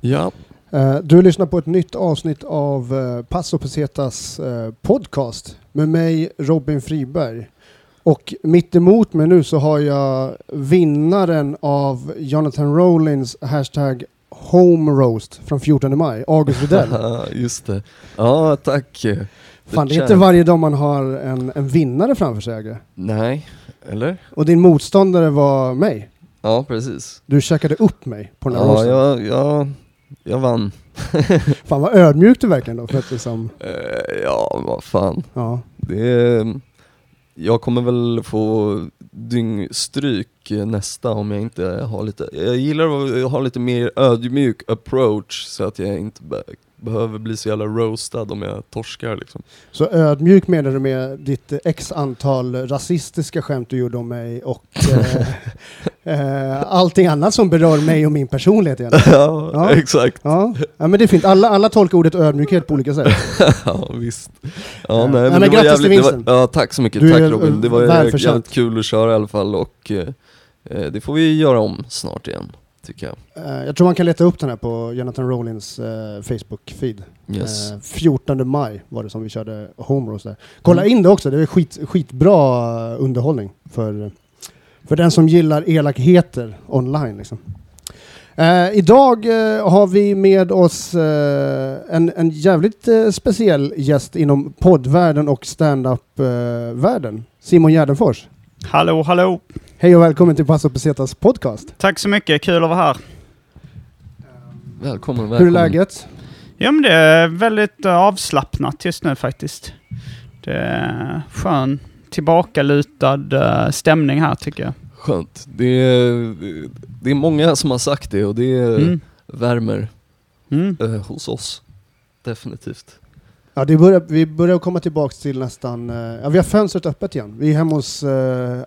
Ja, Eh, Du lyssnar på ett nytt avsnitt av eh, Passo Pesetas eh, podcast med mig Robin Friberg. Och mitt emot mig nu så har jag vinnaren av Jonathan Rowlings hashtag Home Roast från 14 maj, August Rydell. just det. Ja, tack. Fan, det är inte varje dag man har en, en vinnare framför sig. Agge. Nej, eller? Och din motståndare var mig. Ja, precis. Du käkade upp mig på den här Ja, jag, jag, jag vann. Fan vad ödmjuk du verkligen då. För att liksom, Eh, ja, vad fan. ja. Det jag kommer väl få dyngstryk nästa om jag inte har lite, jag gillar att ha lite mer ödmjuk approach så att jag inte be, behöver bli så jävla roastad om jag torskar liksom. Så ödmjuk menar du med ditt x antal rasistiska skämt du gjorde om mig och eh, eh, allting annat som berör mig och min personlighet egentligen. ja, Ja. exakt. Ja. ja, men det är fint. Alla, alla tolkar ordet ödmjukhet på olika sätt. Ja visst. Ja. Nej, men men det grattis till jävligt, det vinsten. var, ja tack så mycket, Du tack är, Robin. Det var jävligt, jävligt kul att köra i alla fall och eh, eh, det får vi göra om snart igen, tycker jag. Eh, jag tror man kan leta upp den här på Jonathan Rowlings eh, Facebook-feed. Yes. Eh, 14 maj var det som vi körde Home Roast där. Kolla Mm. in det också, det är skit, skitbra underhållning för, för den som gillar elakheter online. Liksom. Eh, idag eh, har vi med oss eh, en, en jävligt eh, speciell gäst inom poddvärlden och stand-up-världen. Simon Gärdenfors. Hallå, hallå. Hej och välkommen till Passo Pesetas podcast. Tack så mycket, kul att vara här. Välkommen, välkommen. Hur är läget? Ja, men det är väldigt eh, avslappnat just nu faktiskt. Det är skön, tillbakalutad eh, stämning här tycker jag. Skönt. Det är, det är många som har sagt det och det Mm. värmer Mm. eh, hos oss. Definitivt. Ja, det börjar, vi börjar komma tillbaka till nästan... eh, ja, vi har fönstret öppet igen. Vi är hemma hos uh,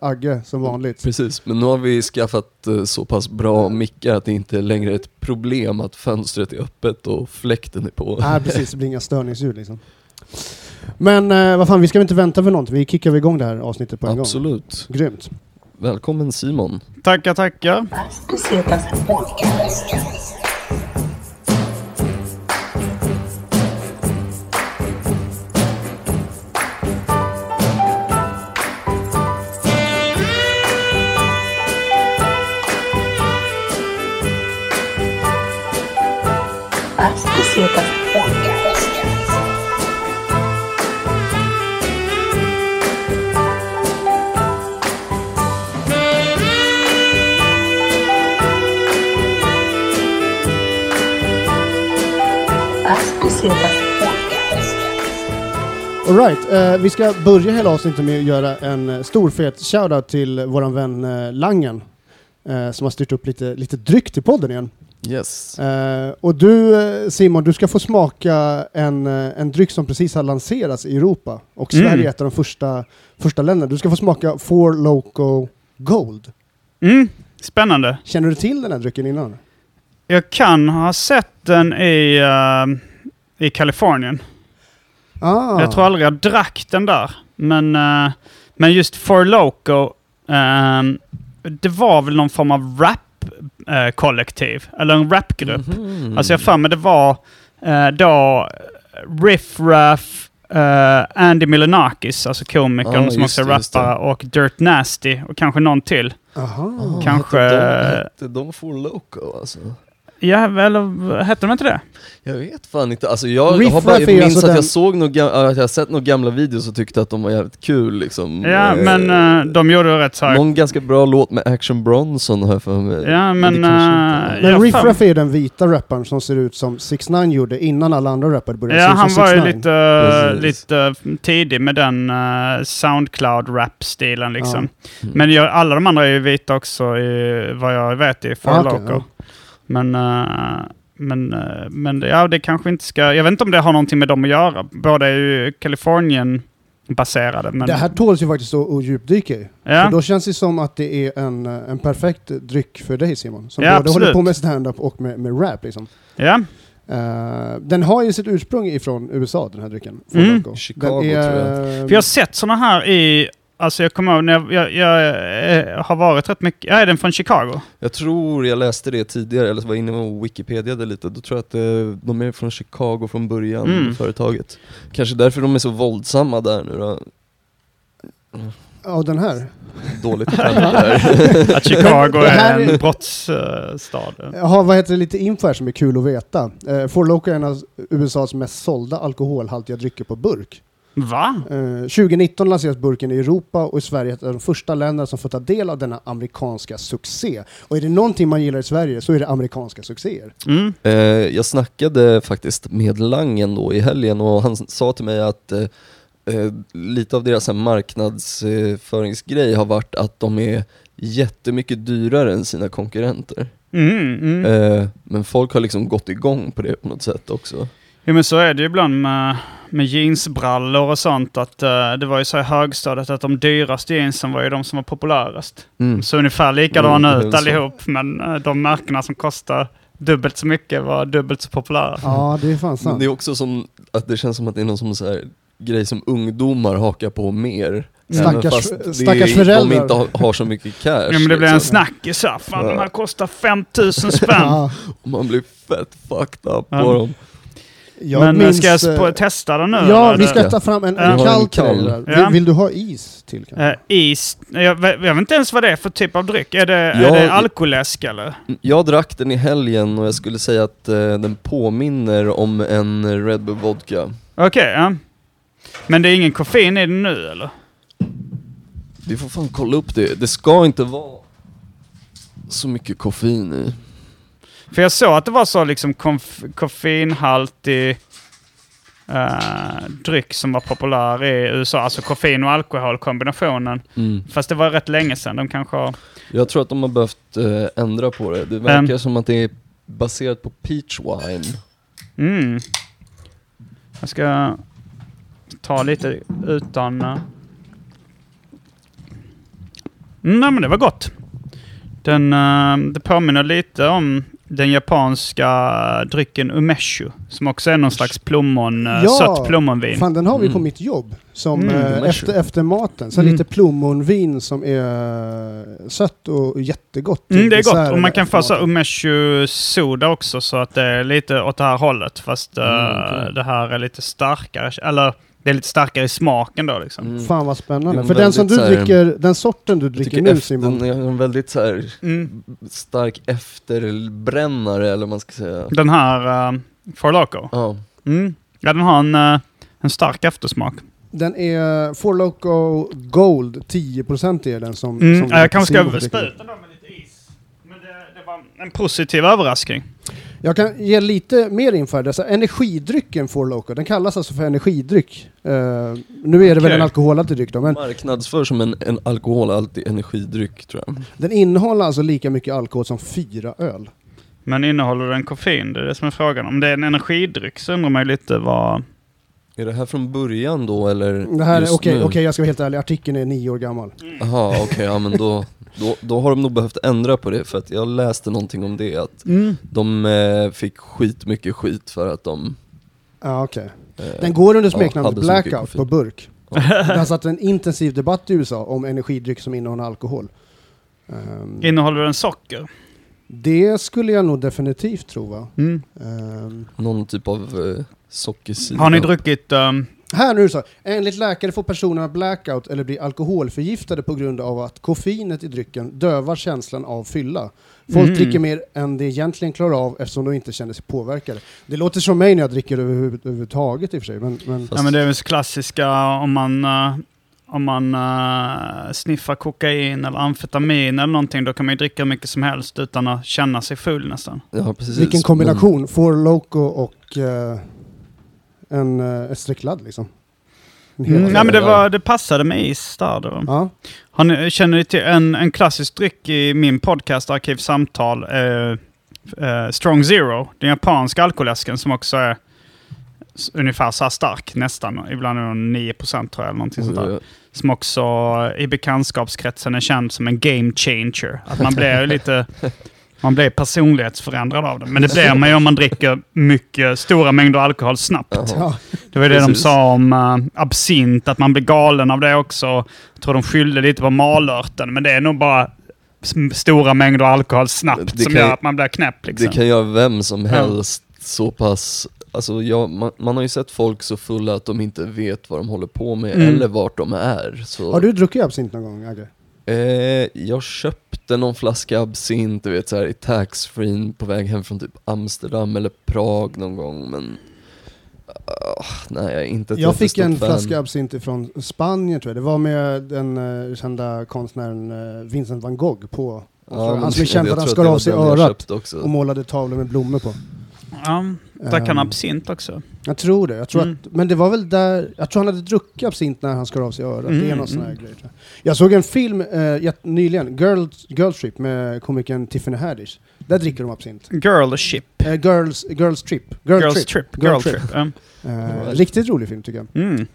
Agge som vanligt. Precis, men nu har vi skaffat eh, så pass bra mickar att det inte längre är ett problem att fönstret är öppet och fläkten är på. Nej, precis. Det blir inga störningsljud liksom. Men eh, vad fan, vi ska väl inte vänta för något. Vi kickar väl igång det här avsnittet på en Absolut. gång. Grymt. Välkommen Simon. Tackar, tackar. All right, eh, vi ska börja hela avsnittet med att göra en eh, stor fet shoutout till våran vän eh, Langen. eh, som har styrt upp lite, lite dryck till podden igen. Yes. Eh, och du eh, Simon, du ska få smaka en, eh, en dryck som precis har lanserats i Europa. Och Mm. Sverige är ett av de första, första länderna. Du ska få smaka Four Loco Gold. Mm. Spännande. Känner du till den här drycken innan? Jag kan ha sett den i, eh, i Kalifornien. Ah. Jag tror aldrig jag drack den där. Men, eh, men just For Loco, ehm, det var väl någon form av rap-kollektiv. eller en rapgrupp. Mhm. Alltså jag för mig det var eh, då Riff Raff, eh, Andy Milonakis, alltså komikern Ja, som också rappare, och Dirt Nasty och kanske någon till. Aha. Ah, kanske- Hette de, hette de For Loco alltså? Ja, eller hette de inte det? Jag vet fan inte, alltså jag, Riff har bara, jag minns alltså att jag såg nog, gam- att jag har sett några gamla videos och tyckte att de var jävligt kul liksom. Ja, Eh, men eh, de gjorde rätt så här. Någon ganska bra låt med Action Bronson har jag för mig. Ja, men, det eh, inte- Ja, Men Riff. Raff är ju den vita rapparen som ser ut som 6 9 gjorde innan alla andra rappare började se Ja, ut han som var ju 6ix9ine. lite, Precis. lite tidig med den uh, Soundcloud-rap-stilen liksom. Ja. Mm. Men jag, alla de andra är ju vita också, i, vad jag vet, i For Ah, ja. Men, eh, men, eh, men ja, det kanske inte ska... Jag vet inte om det har någonting med dem att göra. Båda är ju Kalifornien-baserade. Men, Det här tåls ju faktiskt att, att djupdyka i. ja. För då känns det som att det är en, eh, en perfekt dryck för dig Simon. Som Ja, både håller absolut. på med stand-up och med, med rap liksom. ja. Eh, den har ju sitt ursprung ifrån USA den här drycken. Mm. Chicago, den är, tror eh, För jag har sett såna här i Alltså jag kommer ihåg när jag, jag, jag eh, har varit rätt mycket... Är den från Chicago? Jag tror jag läste det tidigare, eller så var jag inne och wikipediade lite, då tror jag att eh, de är från Chicago från början, Mm. företaget. Kanske därför de är så våldsamma där nu då. Ja, den här. Dåligt skämt där. Att Chicago Det här är en brottsstad. Jag har vad heter det, lite info här som är kul att veta. Eh, Four Loko är en av USAs mest sålda alkoholhaltiga drycker på burk. Va? Eh, 2019 lanseras burken i Europa och i Sverige är ett av de första länderna som får ta del av denna amerikanska succé. Och är det någonting man gillar i Sverige så är det amerikanska succéer. Mm. Eh, jag snackade faktiskt med Langen då i helgen och han sa till mig att eh, eh, lite av deras marknadsföringsgrej har varit att de är jättemycket dyrare än sina konkurrenter. Mm, mm. Eh, men folk har liksom gått igång på det på något sätt också. Jo men så är det ju ibland med, med jeansbrallor och sånt. Att eh, Det var ju så i högstadiet att de dyraste jeansen var ju de som var populärast. Mm. Så ungefär likadana Mm, ut så. allihop. Men eh, de märkena som kostar dubbelt så mycket var dubbelt så populära. Ja, det är fan Men sant. det är också som att det känns som att det är någon som så här grej som ungdomar hakar på mer. Stackars- fast stackars är, föräldrar. De inte har, har så mycket cash. Ja, men det blir en liksom. snackis här. Fan, Ja. de här kostar 5000 spänn. Ja, Och man blir fett fucked up Ja. på dem. Jag men minns, ska jag eh, testa den nu? Ja, eller? vi ska ta fram en, en kall där. Ja. Vill, vill du ha is till? Eh, is. Jag, jag vet inte ens vad det är för typ av dryck. Är det, är Ja, det alkoläsk eller? Jag drack den i helgen och jag skulle säga att eh, den påminner om en Red Bull Vodka. Okej, ja. Men det är ingen koffein i den nu eller? Vi får fan kolla upp det. Det ska inte vara så mycket koffein i. För jag såg att det var så liksom koffeinhaltig eh, dryck som var populär i USA. Alltså koffein och alkoholkombinationen. Mm. Fast det var rätt länge sedan. De kanske har... Jag tror att de har behövt eh, ändra på det. Det verkar som att det är baserat på peach wine. Mm. Jag ska ta lite utan... Mm, nej, men det var gott. Den, eh, det påminner lite om den japanska drycken umeshu. Som också är någon slags plommon, eh, Ja, sött plommonvin. Fan, den har vi på Mm. mitt jobb. Som Mm, eh, efter, efter maten. Så Mm. lite plommonvin som är sött och jättegott. Mm, det är gott. Och man kan få så maten. umeshu soda också så att det är lite åt det här hållet. Fast eh, Mm, det här är lite starkare. Eller det är lite starkare i smaken då liksom. Mm. Fan vad spännande. För den som du här- dricker, den sorten du dricker nu efter, Simon. den är en väldigt så här Mm. stark efterbrännare eller vad man ska säga. Den här uh, For Loco. Ja. Mm. Ja, den har en, eh, en stark eftersmak. Den är Four Loco Gold, 10% är den som... Mm. som ja, jag kanske ska spä ut den då med lite is. Men det, det var en positiv överraskning. Jag kan ge lite mer info här. Energidrycken Four Loco, den kallas alltså för energidryck. Eh, nu är det väl en alkoholhaltig dryck då, men Marknadsför som en, en alkoholhaltig energidryck tror jag. den innehåller alltså lika mycket alkohol som fyra öl. Men innehåller den koffein? Det är det som är frågan. Om det är en energidryck så undrar man ju lite vad... Är det här från början då eller Det här, just okej, nu? okej, jag ska vara helt ärlig. Artikeln är nio år gammal. Jaha, okej, ja men då, då, då har de nog behövt ändra på det för att jag läste någonting om det att Mm. de eh, fick skitmycket skit för att de Ja, okej. eh, Den går under Ja, smeknamnet mycket Blackout på burk. Ja. Det har satt en intensiv debatt i USA om energidryck som innehåller alkohol. Ehm, Innehåller den socker? det skulle jag nog definitivt tro va? Mm. Ehm, någon typ av eh, sockersida. Har ni druckit... ehm, Här nu så. Enligt läkare får personerna blackout eller blir alkoholförgiftade på grund av att koffeinet i drycken dövar känslan av fylla. Folk Mm. dricker mer än de egentligen klarar av eftersom de inte känner sig påverkade. Det låter som mig när jag dricker överhuvud- överhuvudtaget i och för sig. Men, men Ja, men det är väl så klassiska om man, eh, om man eh, sniffar kokain eller amfetamin eller någonting. Då kan man ju dricka mycket som helst utan att känna sig full nästan. Ja, precis. vilken kombination. Four Loco och eh, en uh, ett streck ladd liksom. Mm, ja, men det, var, det passade med is där. Då. Ja. Har ni, känner ni till en, en klassisk dryck i min podcast Arkivsamtal? Eh, eh, Strong Zero, den japanska alkoläsken som också är ungefär så här stark nästan. Ibland är den 9% tror jag. Eller någonting sånt där. Som också i bekantskapskretsen är känd som en game changer. Att man blir lite... Man blir personlighetsförändrad av det. Men det blir man ju om man dricker mycket, stora mängder alkohol snabbt. Ja, Det var det de Precis. sa om uh, absint, att man blir galen av det också. Jag tror de skyllde lite på malörten, men det är nog bara stora mängder alkohol snabbt Det som kan gör att man blir knäpp. Liksom. Det kan göra vem som Ja. helst så pass, alltså jag, man, man har ju sett folk så fulla att de inte vet vad de håller på med Mm. eller vart de är. Så, Har du druckit absint någon gång, Agge? Eh, jag köpte någon flaska absint, du vet så här, i taxfree på väg hem från typ Amsterdam eller Prag någon gång men ah, Nej, jag är inte Jag fick en fan. flaska absint från Spanien tror jag. Det var med den uh, kända konstnären eh, Vincent van Gogh på. Ja, han som är känd för att han skar av sig örat och målade tavlor med blommor på. Ja, där kan Ehm, absint också. Jag tror det. Jag tror Mm. att, men det var väl där, jag tror han hade druckit absint när han skar av sig örat. det är Mm, någon mm. grej. Jag. såg en film eh, nyligen, Girls, Girls Trip med komikern Tiffany Haddish. Där dricker de absint. Girl ship. Eh, girls, girls Trip. Girl Girls Trip. trip. Girl Girl Trip. trip. ja. Eh. Riktigt rolig film tycker jag.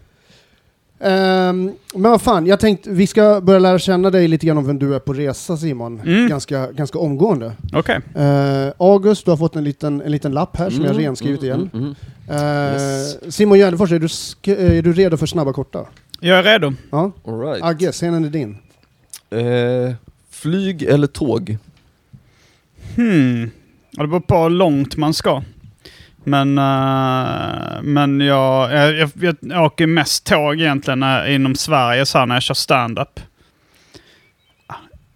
Mm. Ehm, men vad fan, jag tänkte vi ska börja lära känna dig lite grann om vem du är på resa Simon. Mm. Ganska, ganska omgående. Okej. Eh, August, du har fått en liten, en liten lapp här som jag Mm, renskrivit mm, igen. mm, Eh, Yes. Simon Gärdenfors, är du, är du redo för snabba korta? Jag är redo. Ja. All right. Agge, scenen är din. Eh, flyg eller tåg? Hmm. Det beror på hur långt man ska. Men, eh, men jag, jag, jag, jag åker mest tåg egentligen när, inom Sverige så här, när jag kör stand-up.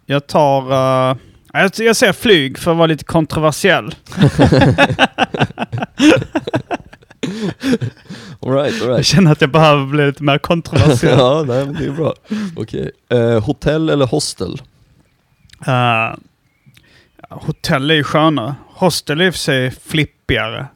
Jag tar... eh, jag, jag ser flyg för att vara lite kontroversiell. All right, all Jag right. känner att jag behöver bli lite mer kontroversiell. ja, nej, det är bra. Okej. Eh, hotell eller hostel? Eh, hotell är ju skönare. Hostel är i och för sig flippigare.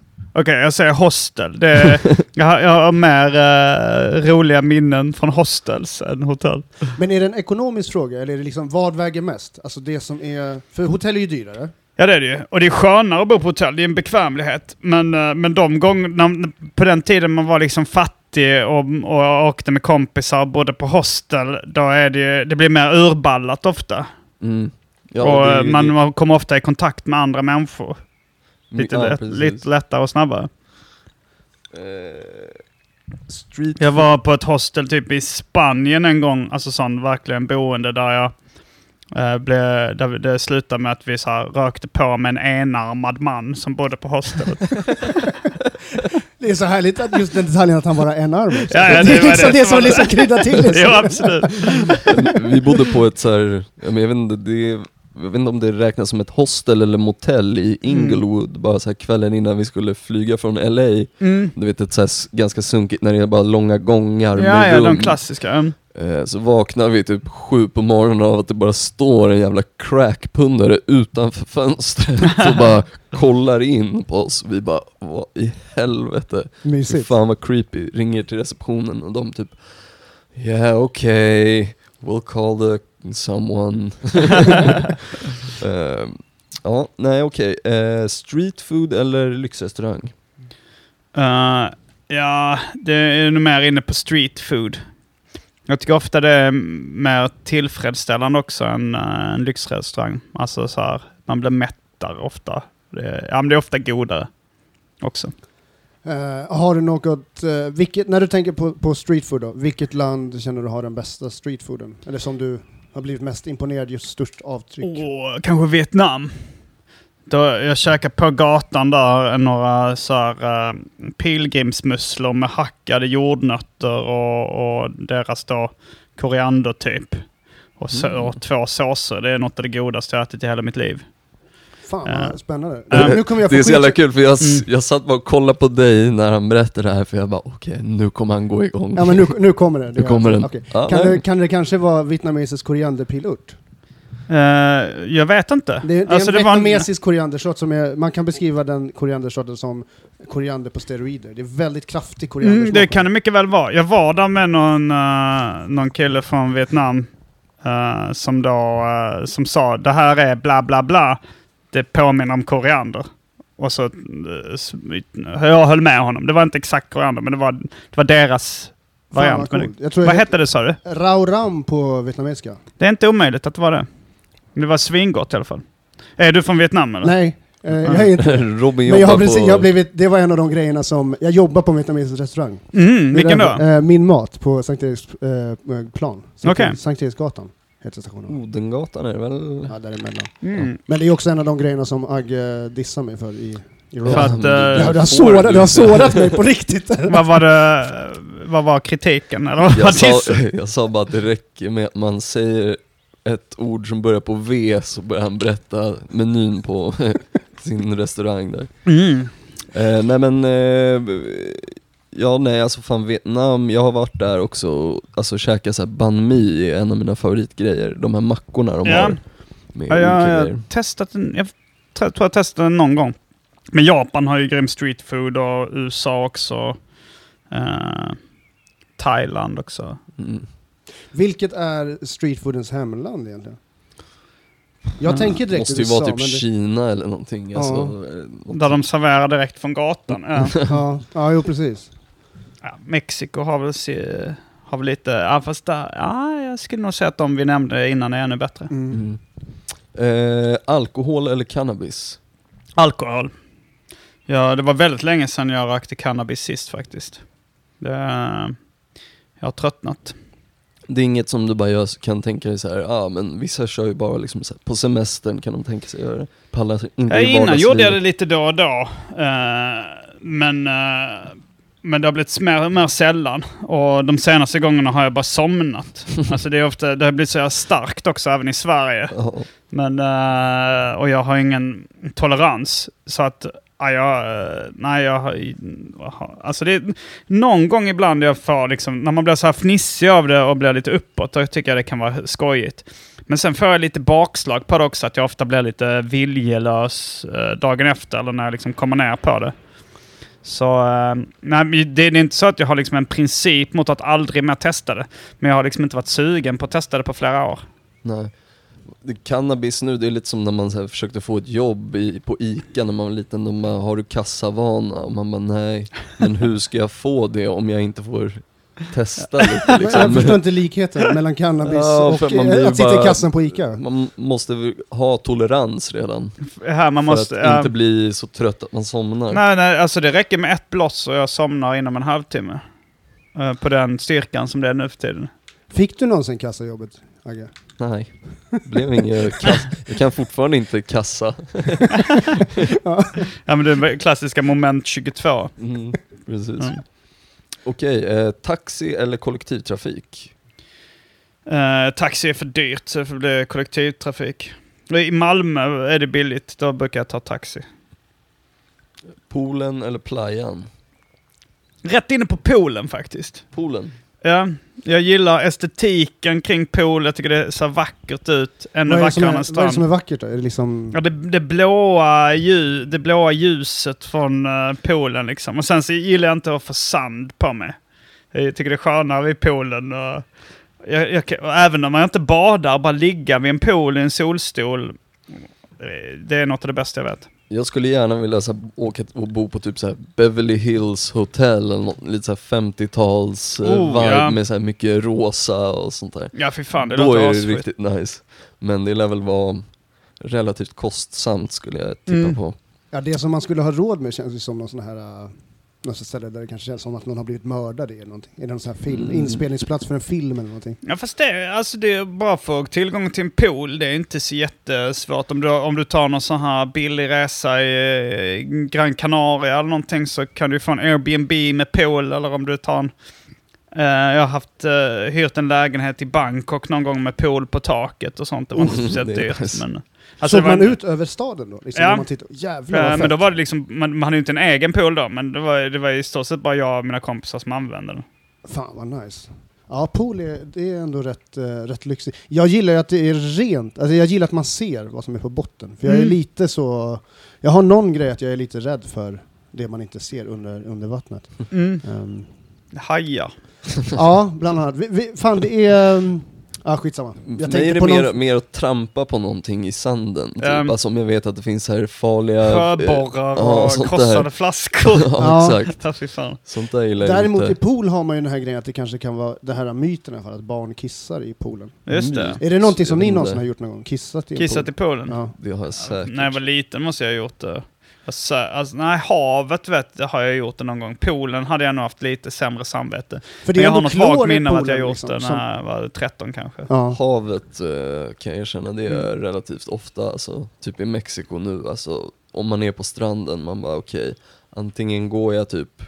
Okej, jag säger hostel. Det är, jag, har, jag har mer eh, roliga minnen från hostels än hotell. Men är det en ekonomisk fråga eller är det liksom vad väger mest? Alltså det som är... För hotell är ju dyrare. Ja det är det ju. Och det är skönare att bo på hotell. Det är en bekvämlighet. Men, eh, men de gångerna, på den tiden man var liksom fattig och, och åkte med kompisar och bodde på hostel, då är det ju, det blir mer urballat ofta. Mm. Ja, och det eh, ju- man, det- man kommer ofta i kontakt med andra människor. Lite, ja, lätt, lite lättare och snabbare. Street Jag var på ett hostel typ i Spanien en gång, alltså sån verkligen boende där jag eh, blev, där det slutade med att vi så här, rökte på med en enarmad man som bodde på hostelet. Det är så härligt att just den detaljen att han bara har en arm också. Ja, ja, det, det är liksom det det som liksom kryddar till det. jo, absolut. Vi bodde på ett så här, jag vet inte, det är, jag vet inte om det räknas som ett hostel eller motell i Inglewood, bara så här kvällen innan vi skulle flyga från LA. Mm. Du vet ett så ganska sunkigt när det är bara långa gångar Ja, med ja, rum. de klassiska. Mm. Eh, Så vaknar vi typ sju på morgonen av att det bara står en jävla crackpundare utanför fönstret och bara kollar in på oss. Vi bara, vad i helvete? Mysigt. fan vad creepy. Ringer till receptionen och de typ, yeah okay, we'll call the someone. Eh, ja, nej okej. Eh, street food eller lyxrestaurang? Eh, ja, det är nog mer inne på street food. Jag tycker ofta det är mer tillfredsställande också än eh, en lyxrestaurang. Alltså så här, man blir mättare ofta. Det, ja, men det är ofta godare också. Eh, har du något, eh, vilket, när du tänker på, på street food då, vilket land känner du har den bästa street fooden? Eller som du har blivit mest imponerad, just störst avtryck? Åh, kanske Vietnam. Då jag käkade på gatan där några så här, eh, pilgrimsmusslor med hackade jordnötter och, och deras då koriander typ. Och, så, Mm. och två såser. Det är något av det godaste jag ätit i hela mitt liv. Fan vad spännande. eh, nu kommer jag få Det är så jävla kul för jag, Mm. jag satt bara och kollade på dig när han berättade det här för jag bara okej, nu kommer han gå igång. Ja men nu, nu kommer det. Nu kommer den. Okej. Ja, Kan, det, kan det kanske vara vietnamesisk korianderpilört? Eh, jag vet inte. Det, det är Alltså, en det var en- vietnamesisk koriandersort som är, man kan beskriva den koriandersorten som koriander på steroider. Det är väldigt kraftig koriandersmak. Mm, det kan det mycket väl vara. Jag var där med någon, uh, någon kille från Vietnam eh, som då eh, som sa det här är bla bla bla. Det påminner om koriander. Och så, eh, jag höll med honom. Det var inte exakt koriander, men det var, det var deras Fan, variant. vad Men vad hette det sa du? Rau ram på vietnamesiska. Det är inte omöjligt att det var det. Det var svingott i alla fall. Är du från Vietnam eller? Nej, Eh, jag är inte, Robin men jag har precis, på... jag har blivit, det var en av de grejerna som, jag jobbar på en vietnamesisk restaurang. Mm, vilken då? Eh, min mat på Sankt Eriks eh, plan. Sankt, Okej. Sankt Eriksgatan heter stationen. Odengatan är det väl? Ja, däremellan. Mm. Men det är också en av de grejerna som Agge dissar mig för i. För att, det, har, eh, det, har får sårat, du har sårat mig på riktigt. Vad var det, vad var kritiken? Eller Jag sa, jag sa bara att det räcker med att man säger ett ord som börjar på V så börjar han berätta menyn på sin restaurang där. Mm. Eh, nej men, eh, ja nej alltså fan Vietnam, jag har varit där också, alltså käkat såhär banh mi är en av mina favoritgrejer. De här mackorna de Ja. har med Ja, jag har testat den, jag tror jag testade den någon gång. Men Japan har ju grym street food och USA också. Eh, Thailand också. Mm. Vilket är streetfoodens hemland egentligen? Jag Mm. tänker direkt Måste ju vara typ det, Kina eller någonting. Ja. Alltså, eh, något- Där de serverar direkt från gatan. Ja. ja, ja, jo precis. Ja, Mexiko har väl, se, har väl lite, ja fast där, ja, jag skulle nog säga att de vi nämnde innan är ännu bättre. Mm. Mm. Eh, alkohol eller cannabis? Alkohol. Ja, det var väldigt länge sedan jag rökte cannabis sist faktiskt. Det, jag har tröttnat. Det är inget som du bara gör, kan tänka dig så här, ah, men vissa kör ju bara liksom så här, på semestern kan de tänka sig göra det. Pallar inte Ja, i innan gjorde jag det lite då och då. Eh, men, eh, men det har blivit mer, mer sällan. Och de senaste gångerna har jag bara somnat. alltså det, är ofta, det har blivit så här starkt också, även i Sverige. Men, eh, och jag har ingen tolerans. Så att, ja, jag, eh, nej jag alltså det är någon gång ibland jag får liksom, när man blir så här fnissig av det och blir lite uppåt, då tycker jag det kan vara skojigt. Men sen får jag lite bakslag på det också, att jag ofta blir lite viljelös eh, dagen efter, eller när jag liksom kommer ner på det. Så eh, nej, det är inte så att jag har liksom en princip mot att aldrig mer testa det. Men jag har liksom inte varit sugen på att testa det på flera år. Nej. Cannabis nu, det är lite som när man så här, försökte få ett jobb i, på ICA när man var liten. De bara, har du kassavana? Och man bara, nej. Men hur ska jag få det om jag inte får testa lite Jag liksom? förstår inte likheten mellan cannabis Ja, och man att sitta bara- i kassan på Ica. Man måste ha tolerans redan. Här man för måste... att ja. inte bli så trött att man somnar. Nej, nej, alltså det räcker med ett bloss och jag somnar inom en halvtimme. Eh, På den styrkan som det är nu för tiden. Fick du någonsin kassajobbet, Agge? Nej, det blev inget kass. Jag kan fortfarande inte kassa. Ja, men det är klassiska moment 22. Mm, precis. Mm. Okej, eh, taxi eller kollektivtrafik? Eh, taxi är för dyrt, så det får bli kollektivtrafik. I Malmö är det billigt, då brukar jag ta taxi. Poolen eller playan? Rätt inne på poolen faktiskt. Poolen? Ja, jag gillar estetiken kring pool, jag tycker det ser vackert ut. Ännu Vad vackrare än vad är det som strand. är vackert då? Är det liksom... Ja, det, det, blåa ljus, det blåa ljuset från uh, poolen liksom. Och sen så gillar jag inte att få sand på mig. Jag tycker det är skönare vid poolen. Och jag, jag, och även om man inte badar, bara ligga vid en pool i en solstol. eh, Det är något av det bästa jag vet. Jag skulle gärna vilja så här, åka och bo på typ så här Beverly Hills Hotel eller något, lite så här 50-tals eh, Oh, vibe ja. med så här mycket rosa och sånt där. Ja, fy fan, det Då låter är det riktigt nice. Men det lär väl vara relativt kostsamt skulle jag tippa Mm. på. Ja, det som man skulle ha råd med känns ju som någon sån här... Något ställe där det kanske känns som att någon har blivit mördad i eller någonting. Är det någon sån här film, Mm. inspelningsplats för en film eller någonting? Ja fast det, alltså det är bara för tillgång till en pool. Det är inte så jättesvårt. Om du, om du tar någon sån här billig resa i Gran Canaria eller någonting så kan du få en Airbnb med pool. Eller om du tar en... Eh, jag har haft, uh, hyrt en lägenhet i Bangkok någon gång med pool på taket och sånt. Det var inte Mm, speciellt dyrt. Men, Såg det var man en- ut över staden då? Liksom, Ja. man tittar. Jävlar vad men då var det liksom, man, man hade ju inte en egen pool då, men det var, det var i stort sett bara jag och mina kompisar som använde den. Fan vad nice. Ja, pool är, det är ändå rätt, uh, rätt lyxigt. Jag gillar ju att det är rent, alltså jag gillar att man ser vad som är på botten. För jag är Mm. lite så, jag har någon grej att jag är lite rädd för det man inte ser under, under vattnet. Mm. Ehm, Hajar. ja, bland annat. Vi, vi, fan det är, um, Ja, skitsamma. Jag För mig är det på mer, någon... mer att trampa på någonting i sanden, typ. Ehm. alltså om jag vet att det finns här farliga... Sjöborrar ja, och sånt krossade där. flaskor. ja, Ja. exakt. Ja. Sånt där gillar Däremot i inte. pool har man ju den här grejen att det kanske kan vara det här myten i alla fall, att barn kissar i poolen. Just det. Är det någonting som ni någonsin har gjort någon gång? Kissat i Kissat pool? i poolen? Ja. Det har jag säkert. När jag var liten måste jag ha gjort det. Alltså, alltså, nej, havet vet, det har jag gjort det någon gång. Poolen hade jag nog haft lite sämre samvete. För Men jag har något vagt minne av att jag gjort liksom, det som- när jag var 13 kanske. Ja. Havet eh, kan jag erkänna, det är Mm. relativt ofta, alltså, typ i Mexiko nu, alltså, om man är på stranden, man bara okej, antingen går jag typ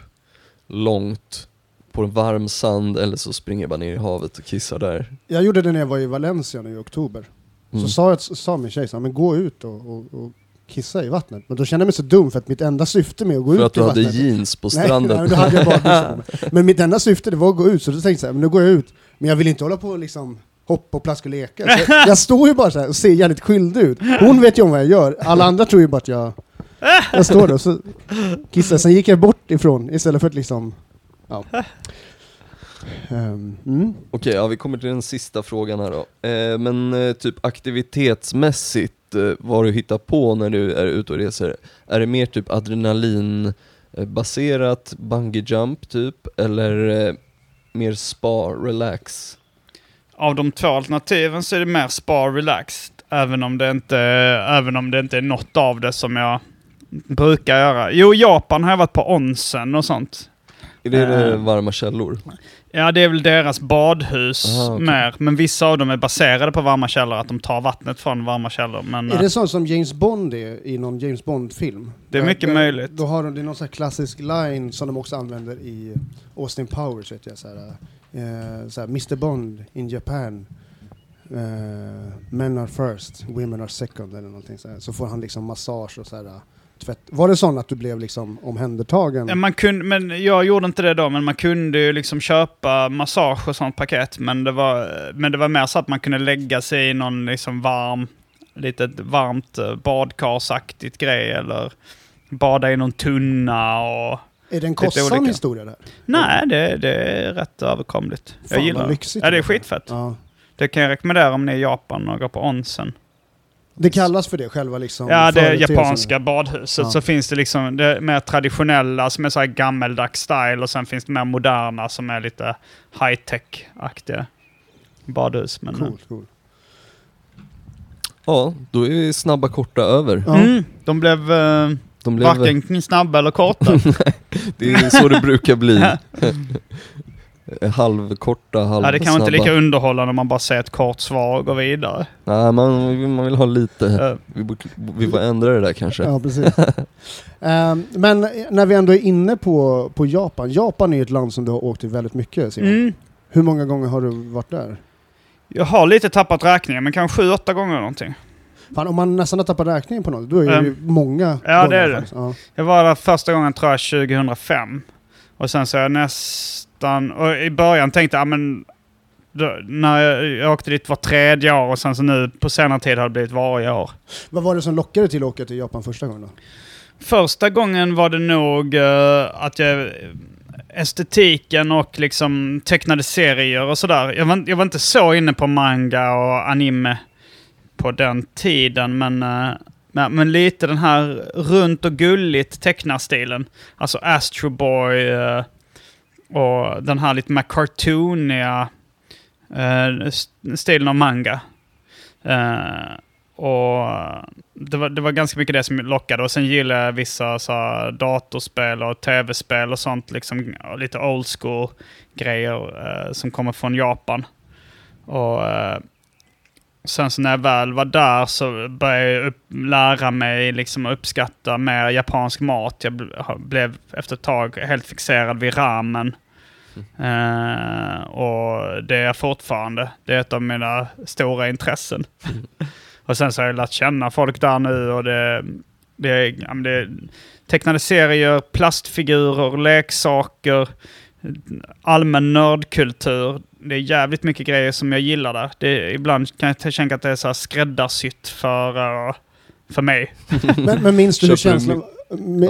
långt på en varm sand eller så springer jag bara ner i havet och kissar där. Jag gjorde det när jag var i Valencia nu i oktober. Mm. Så sa, jag, sa min tjej så här, men gå ut och, och, och kissa i vattnet. Men då kände jag mig så dum för att mitt enda syfte med att gå För ut att i du hade vattnet... jeans på Nej, stranden. nej, då hade jag bara. Men mitt enda syfte det var att gå ut, så då tänkte jag så här, men nu går jag ut. Men jag vill inte hålla på och liksom hoppa och plaska och leka. Så jag, jag står ju bara så här och ser jävligt skyldig ut. Hon vet ju om vad jag gör. Alla andra tror ju bara att jag... Jag står där och så kissar. Sen gick jag bort ifrån istället för att liksom... Ja. Ehm, mm. Okej, ja, vi kommer till den sista frågan här då. Eh, men eh, typ aktivitetsmässigt, eh, vad du hittar på när du är ute och reser, är det mer typ adrenalin eh, baserat bungee jump typ, eller eh, mer spa, relax? Av de två alternativen så är det mer spa relaxed. Även om det inte, även om det inte är något av det som jag brukar göra. Jo, Japan har jag varit på onsen och sånt. Är det, det Eh. varma källor? Ja, det är väl deras badhus Aha, okej. mer. Men vissa av dem är baserade på varma källor, att de tar vattnet från varma källor. Men Är eh, det sånt som James Bond är i någon James Bond-film? Det är mycket där- möjligt. Då har de, det är någon sån klassisk line som de också använder i Austin Powers, vet jag. Så här, eh, så här, Mr Bond in Japan. Eh, men are first, women are second eller någonting så här. Så får han liksom massage och så här, eh, tvätt. Var det sån att du blev liksom omhändertagen? Man kunde, men jag gjorde inte det då, men man kunde ju liksom köpa massage och sånt paket. Men det var, men det var mer så att man kunde lägga sig i någon liksom varm, litet varmt eh, badkarsaktigt grej eller bada i någon tunna och... är det en lite kostsam historia där? Nej, det, det är rätt överkomligt. Fan, jag gillar det. Ja, det är skitfett. Ja. Det kan jag rekommendera om ni är i Japan och går på onsen. Det kallas för det, själva liksom Ja, det japanska badhuset. Ja. Så finns det liksom det mer traditionella som är så här gammeldags style och sen finns det mer moderna som är lite high-tech-aktiga badhus. Men, Coolt, coolt. Ja, då är vi snabba korta över. Ja. Mm, de blev eh, De blev, varken snabba eller korta. Det är så det brukar bli. Halvkorta, halvsnabba. ja, det kan inte lika underhållande om man bara säger ett kort svar och går vidare. Nej, man, man vill ha lite. Eh, Vi, borde- vi får ändra det där kanske. Ja, precis. Ehm, men när vi ändå är inne på, på Japan. Japan är ju ett land som du har åkt till väldigt mycket Simon. mm, Hur många gånger har du varit där? jag har lite tappat räkningen, men kanske sju, åtta gånger någonting. Fan, om man nästan har tappat räkningen på något, då är det ju Ehm, många ja, gånger. det är det. Ja. Jag var där första gången tror jag 2005. Och sen så jag nästan... Och i början tänkte jag, ja, men... Då, när jag, jag åkte dit var tredje år och sen så nu på senare tid har det blivit varje år. Vad var det som lockade till att åka till Japan första gången då? Första gången var det nog eh, att jag... Estetiken och liksom tecknade serier och sådär. Jag var, jag var inte så inne på manga och anime på den tiden, men, eh, men, men lite den här runt och gulligt tecknarstilen. Alltså Astro Boy eh, och den här lite mer cartooniga eh, stilen av manga. Eh, och det var, det var ganska mycket det som lockade. Och sen gillade jag vissa så här, datorspel och tv-spel och sånt. Liksom, och lite old school grejer eh, som kommer från Japan. Och eh, sen så när jag väl var där så började jag upp, lära mig liksom att uppskatta mer japansk mat. Jag blev efter ett tag helt fixerad vid ramen. Eh, och det är jag fortfarande. Det är ett av mina stora intressen. och sen så har jag lärt känna folk där nu och det, det, ja, det är tecknade serier, plastfigurer, leksaker, allmän nördkultur. Det är jävligt mycket grejer som jag gillar där. Det, ibland kan jag tänka att det är så här skräddarsytt för, eh, för mig. Men, men minns du hur känslan...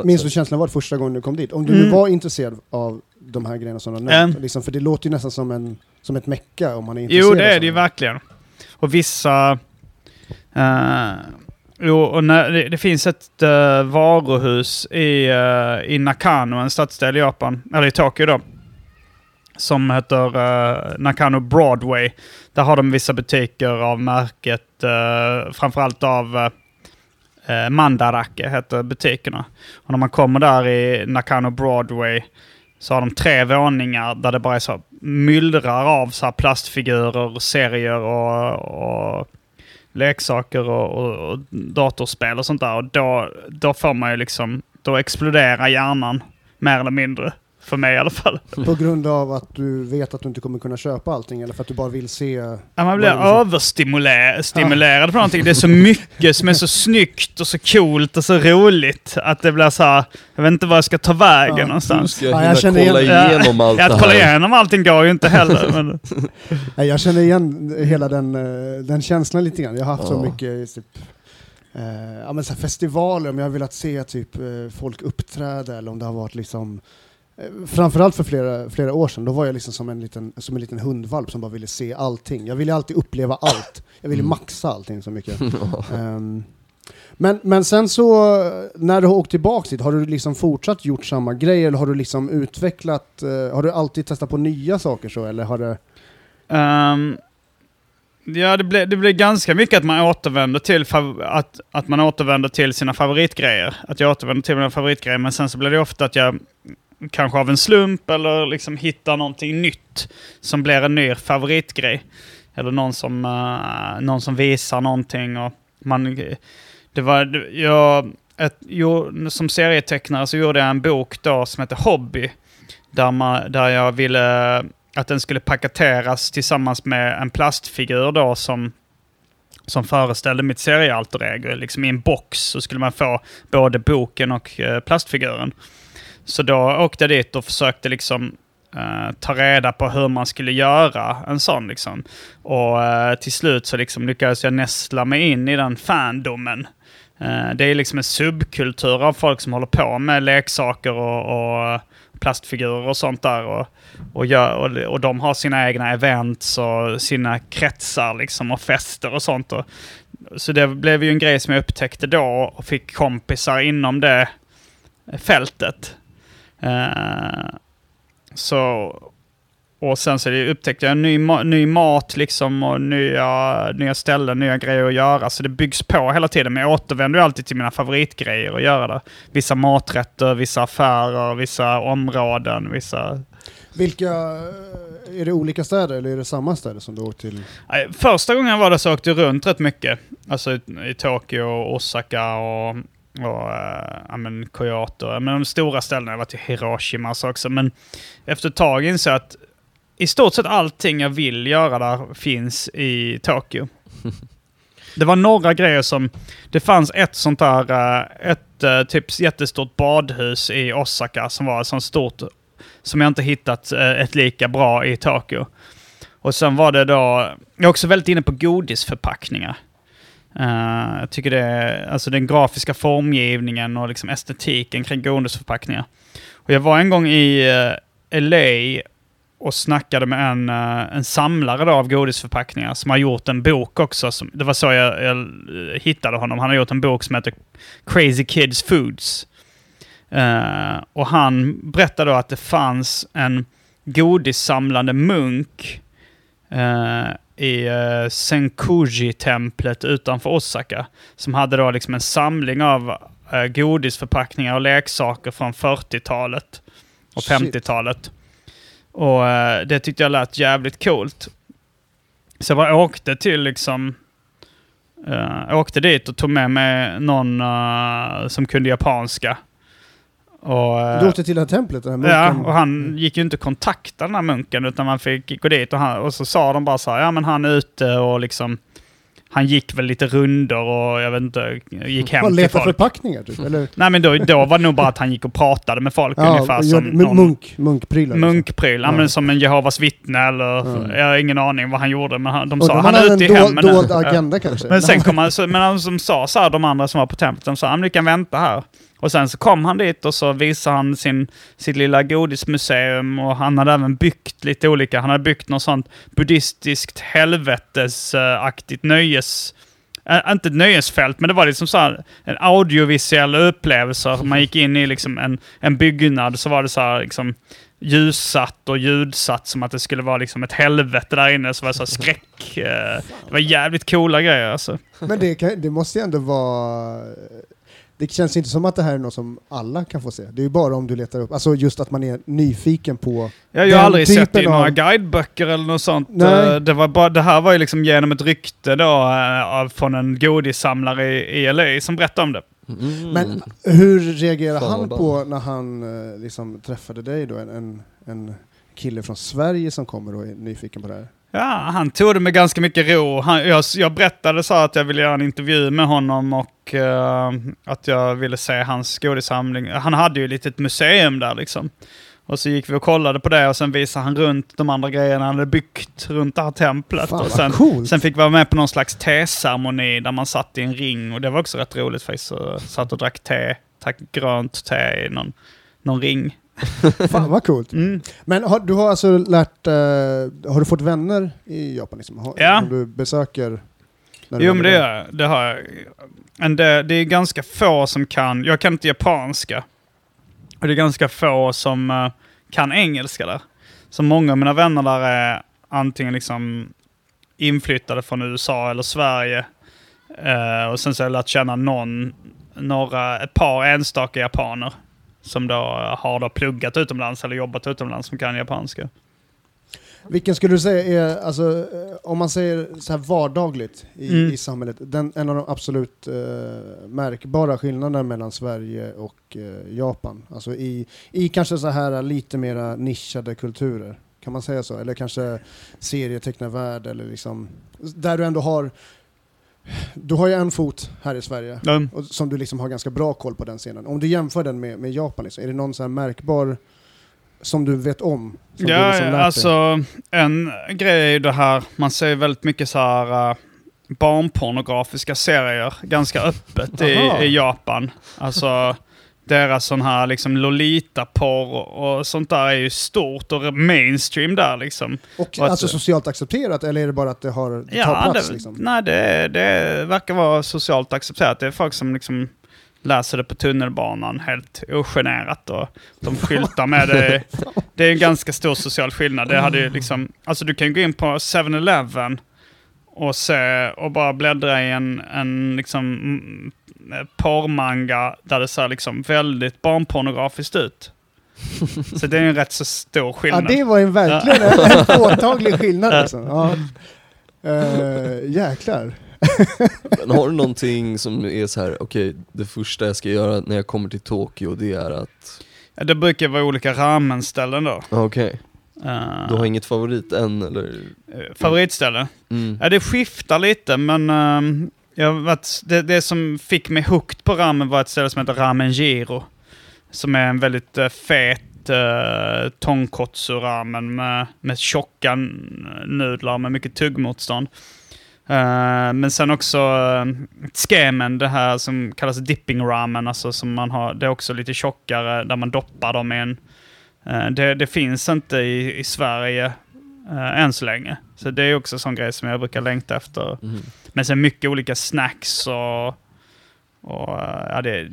Minns du känslan var det första gången du kom dit? Om du Mm. var intresserad av de här grejerna som du har nämnt, Mm. liksom, för det låter ju nästan som, en, som ett mecka om man är intresserad Jo, det är det ju verkligen. Och vissa... eh, jo, och när, det, det finns ett uh, varuhus i, eh, i Nakano, en stadsdel i Japan, eller i Tokyo då, som heter uh, Nakano Broadway. Där har de vissa butiker av märket, uh, framförallt av uh, Mandarake heter butikerna. Och när man kommer där i Nakano Broadway så har de tre våningar där det bara är så myllrar av så här plastfigurer, serier och, och leksaker och, och, och datorspel och sånt där. Och då, då får man ju liksom, då exploderar hjärnan mer eller mindre. För mig i alla fall. På grund av att du vet att du inte kommer kunna köpa allting eller för att du bara vill se... Ja, man blir överstimulerad på någonting. Det är så mycket som är så snyggt och så coolt och så roligt att det blir så här, jag vet inte var jag ska ta vägen. Du någonstans. ska Ja, hinna jag känner kolla igen- igenom allt Ja, det att kolla här. igenom allting går ju inte heller. Men, Nej, jag känner igen hela den, eh, den känslan lite grann. Jag har haft så mycket typ, eh, ja, men så här festivaler, om jag har velat se typ, eh, folk uppträda eller om det har varit liksom Framförallt för flera, flera år sedan, då var jag liksom som en, liten, som en liten hundvalp som bara ville se allting. Jag ville alltid uppleva allt. Jag ville Mm. maxa allting så mycket. Ehm, men, men sen så, när du har åkt tillbaka dit, har du liksom fortsatt gjort samma grej eller har du liksom utvecklat, eh, har du alltid testat på nya saker så eller har det... Ehm, ja, det blir, det blir ganska mycket att man återvänder till att, att man återvänder till sina favoritgrejer. Att jag återvänder till mina favoritgrejer, men sen så blir det ofta att jag kanske av en slump eller liksom hittar någonting nytt som blir en ny favoritgrej. Eller någon som, uh, någon som visar någonting. Och man, det var, jag, ett, jo, som serietecknare så gjorde jag en bok då som heter Hobby. Där, man, där jag ville att den skulle paketeras tillsammans med en plastfigur då som, som föreställde mitt seriealter ego. Liksom i en box så skulle man få både boken och eh, plastfiguren. Så då åkte jag dit och försökte liksom Uh, ta reda på hur man skulle göra en sån. Liksom. Och uh, till slut så liksom lyckades jag nästla mig in i den fandomen. Uh, det är liksom en subkultur av folk som håller på med leksaker och, och plastfigurer och sånt där. Och, och, gör, och, och de har sina egna events och sina kretsar liksom och fester och sånt. Och, så det blev ju en grej som jag upptäckte då och fick kompisar inom det fältet. Eh, så, och sen så upptäckte jag ny, ny mat liksom och nya, nya ställen, nya grejer att göra. Så det byggs på hela tiden. Men jag återvänder alltid till mina favoritgrejer att göra det. Vissa maträtter, vissa affärer, vissa områden, vissa... Vilka, eh, är det olika städer eller är det samma städer som du åkt till? Första gången jag var där så åkte jag runt rätt mycket. Alltså i, i Tokyo, och Osaka och, och äh, ja, men Kyoto. Men de stora ställena, jag var till Hiroshima så också. Men efter ett tag insåg jag att i stort sett allting jag vill göra där finns i Tokyo. Det var några grejer som... Det fanns ett sånt där, äh, ett äh, typ jättestort badhus i Osaka som var så stort som jag inte hittat ett lika bra i Tokyo. Och sen var det då... Jag är också väldigt inne på godisförpackningar. Uh, jag tycker det är, alltså den grafiska formgivningen och liksom estetiken kring godisförpackningar. Och jag var en gång i eh, uh, LA och snackade med en, uh, en samlare då av godisförpackningar som har gjort en bok också. Som, det var så jag, jag hittade honom. Han har gjort en bok som heter Crazy Kids Foods. Och han berättade då att det fanns en godissamlande munk i uh, Senkuji-templet utanför Osaka. Som hade då liksom en samling av uh, godisförpackningar och leksaker från 40-talet och Shit. 50-talet. Och eh, det tyckte jag lät jävligt coolt. Så jag bara åkte till liksom... Uh, åkte dit och tog med mig någon eh, som kunde japanska. Och, eh, Du åkte till det här templet, den här Ja, munken. och han gick ju inte att kontakta den här munken utan man fick gå dit och, han, och så sa de bara så här, ja men han är ute och liksom han gick väl lite runder och jag vet inte, gick hem Man till folk. förpackningar typ, eller? Nej men då, då var det nog bara att han gick och pratade med folk ungefär gör- som någon munk, munkprylar. liksom. munkpryl. Ja. Ja. men som en Jehovas vittne eller Ja. jag har ingen aning vad han gjorde men han, de Och sa de han är ute i hemmen dold Ja. agenda kanske. Men sen kom han, men han som sa så här, de andra som var på templet, de sa han vi kan vänta här. Och sen så kom han dit och så visade han sin, sitt lilla godismuseum och han hade även byggt lite olika, han hade byggt något sånt buddhistiskt helvetesaktigt nöjes... Äh, inte ett nöjesfält, men det var liksom så här, en audiovisuell upplevelse. Man gick in i liksom en, en byggnad, så var det så här, liksom, ljussatt och ljudsatt som att det skulle vara liksom ett helvete där inne. Så var det så här skräck. Eh, det var jävligt coola grejer alltså. Men det, kan, det måste ju ändå vara... Det känns inte som att det här är något som alla kan få se. Det är ju bara om du letar upp, alltså just att man är nyfiken på... Jag har ju aldrig sett det i typen några av- guideböcker eller något sånt. Nej. Eh, Det, var bara, det här var ju liksom genom ett rykte då eh, av- från en godissamlare i, i LA som berättade om det. Mm. Men hur reagerade Fan, han på när han eh, liksom träffade dig då? En, en, en kille från Sverige som kommer och är nyfiken på det här. Ja, han tog det med ganska mycket ro. Han, jag, jag berättade så att jag ville göra en intervju med honom och eh, att jag ville se hans godissamling. Han hade ju ett litet museum där liksom. Och så gick vi och kollade på det och sen visade han runt de andra grejerna han hade byggt runt det här templet. Fan och sen, sen fick vi vara med på någon slags teceremoni där man satt i en ring och det var också rätt roligt faktiskt. Så satt och drack te, tack grönt te i någon, någon ring. Fan vad coolt! Mm. Men har, du har alltså lärt, eh, har du fått vänner i Japan? Liksom? Har, Ja. Som du besöker? när du Jo men det där? gör jag. Det har jag. Men det, det är ganska få som kan, jag kan inte japanska. Och det är ganska få som eh, kan engelska där. Så många av mina vänner där är antingen liksom inflyttade från USA eller Sverige. Eh, och sen så har jag lärt känna någon, några, ett par enstaka japaner. Som då har då pluggat utomlands eller jobbat utomlands som kan japanska. Vilken skulle du säga är, alltså, om man säger så här vardagligt i, Mm. i samhället, den, en av de absolut eh, märkbara skillnaderna mellan Sverige och eh, Japan? Alltså i, i kanske så här lite mera nischade kulturer, kan man säga så? Eller kanske serietecknarvärld eller liksom, där du ändå har, du har ju en fot här i Sverige. Mm. Och som du liksom har ganska bra koll på den scenen. Om du jämför den med, med Japan, liksom, är det någon så märkbar som du vet om? Ja, liksom lärt dig? alltså en grej är ju det här, man ser väldigt mycket så här uh, barnpornografiska serier ganska öppet i, i Japan. Alltså deras sån här liksom Lolita-porr och, och sånt där är ju stort och mainstream där liksom. Och Och att- alltså socialt accepterat, eller är det bara att det, har, det tar plats? det, liksom? nej det, det verkar vara socialt accepterat. Det är folk som liksom läser det på tunnelbanan helt ogenerat och de skyltar med det. Det är en ganska stor social skillnad. Det hade ju liksom, alltså du kan gå in på 7-Eleven och se och bara bläddra i en, en liksom porrmanga där det ser liksom väldigt barnpornografiskt ut. Så det är en rätt så stor Ja, skillnad. det var en verkligen en, en påtaglig skillnad. Alltså. Ja. Uh, jäklar. Men har du någonting som är så här, okej, det första jag ska göra när jag kommer till Tokyo, det är att... Ja, Det brukar vara olika ramenställen då. Okej, Uh, du har inget favorit än eller? eh, favoritställe? Mm. Ja, det skiftar lite, men ehm, jag att det, det som fick mig hooked på ramen var ett ställe som heter Ramen Giro. Som är en väldigt uh, fet eh, uh, tonkotsu-ramen med, med tjocka nudlar med mycket tuggmotstånd. Uh, men sen också uh, skemen, det här som kallas dipping ramen, alltså som man har, det är också lite tjockare där man doppar dem i en... Uh, det, det finns inte i, i Sverige uh, än så länge. Så det är också en sån grej som jag brukar längta efter. Mm. Men sen mycket olika snacks och... och eh, ja, det,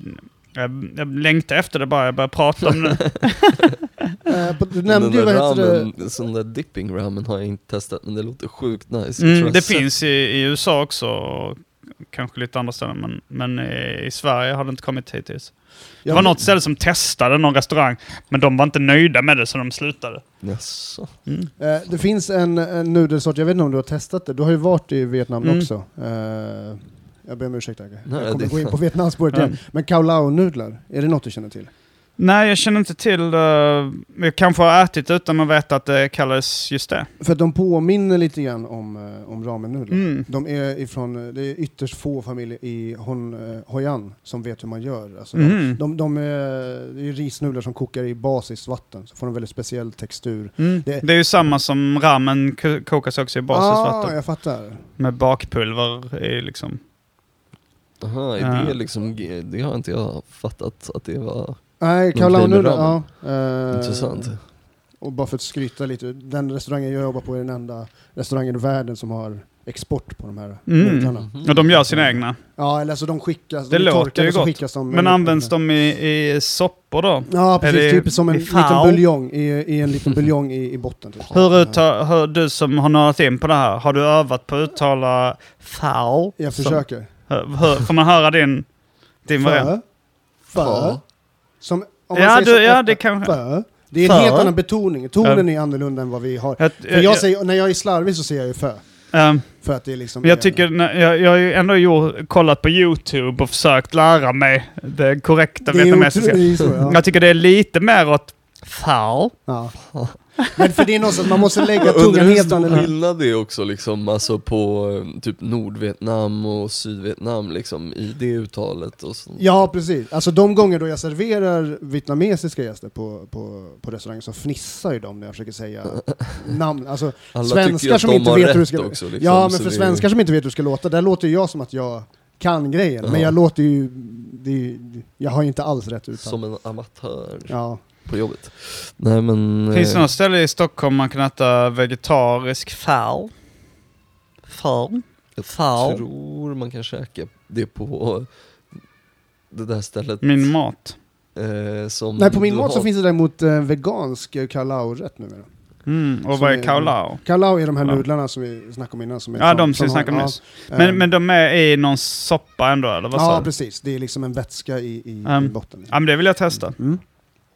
jag, jag längtar efter det bara, jag börjar prata om det. På- du nämnde ju, där vad heter det? ramen, sån där dipping ramen har jag inte testat, men det låter sjukt nice. Mm, det finns i, i USA också, och kanske lite andra ställen, men, men i, i Sverige har det inte kommit hittills. Det var något ställe som testade någon restaurang, men de var inte nöjda med det så de slutade. Jaså? Mm. eh, det finns en, en nudelsort, jag vet inte om du har testat det, du har ju varit i Vietnam Mm. också. Eh, jag ber om ursäkt Agge. Jag kommer det- gå in på Vietnamspåret igen. Men Cao Lao-nudlar, är det något du känner till? Nej, jag känner inte till det. Jag kanske har ätit utan att veta att det kallas just det. För att de påminner lite grann om, eh, om ramen-nudlar. Mm. De är ifrån, det är ytterst få familjer i Hon, eh, Hoi An som vet hur man gör. Alltså Mm. de, de, de är, det är risnudlar som kokar i basisvatten, så får de väldigt speciell textur. Mm. Det- Det... är ju samma som ramen ko- kokas också i basisvatten. Ah, jag fattar. Med bakpulver i liksom... Aha, är det liksom, det har inte jag fattat att det var Nej, Nudlar, ja. Eh, intressant. Och bara för att skryta lite, den restaurangen jag jobbar på är den enda restaurangen i världen som har export på de här Mm. nudlarna. Och de gör sina egna. Ja, eller alltså de skickas, Det de låter ju så gott. de... Men används de i, i soppor då? Ja, precis. det Typ som en i liten buljong, i, i en liten buljong i, i botten. Typ. Hur hur, du som har nördat in på det här, har du övat på att uttala foul? Jag Som- försöker. hur, hur, får man höra din, din variant? Fö. Fö. Som, om man Ja, säger du, så ja det kanske... Fö. Det är en helt annan betoning. Tonen är annorlunda än vad vi har. Jag, För jag säger, när jag är slarvig så säger jag ju fö. ehm, För att det är liksom... Jag tycker, när- jag, jag har ju ändå gjort, kollat på YouTube och försökt lära mig det korrekta vietnamesiska. ja. Jag tycker det är lite mer åt foul. ja. Men för det är att man måste lägga undrar tungan hur helt annorlunda. skillnad det är också liksom, alltså på eh, typ Nordvietnam och Sydvietnam liksom, i det uttalet och sånt. Ja, precis. Alltså de gånger då jag serverar vietnamesiska gäster på, på, på restaurangen så fnissar ju de när jag försöker säga namn. Alltså, Alla svenskar som inte vet hur rätt ska- också liksom, ja, men för det är- svenskar som inte vet hur det ska låta, där låter jag som att jag kan grejen. Men Ja. jag låter ju... Ju- jag har ju inte alls rätt uttal. Som en amatör Ja. På jobbet. Nej men... Finns det eh, något ställe i Stockholm man kan äta vegetarisk foul? Foul? Jag Foul? tror man kan käka det på det där stället. Min mat. eh, som Nej, på min mat så finns det däremot eh, vegansk eh, kalao-rätt numera. Mm, och Som vad är kaolao? Kalao är de här Ja. nudlarna som vi snackade om innan. Som är Ja, de som vi snackade ja, nyss. Men, men de är i någon soppa ändå, eller vad Ja, du? precis. Det är liksom en vätska i, i, i Um, botten. Ja, men det vill jag testa. Mm.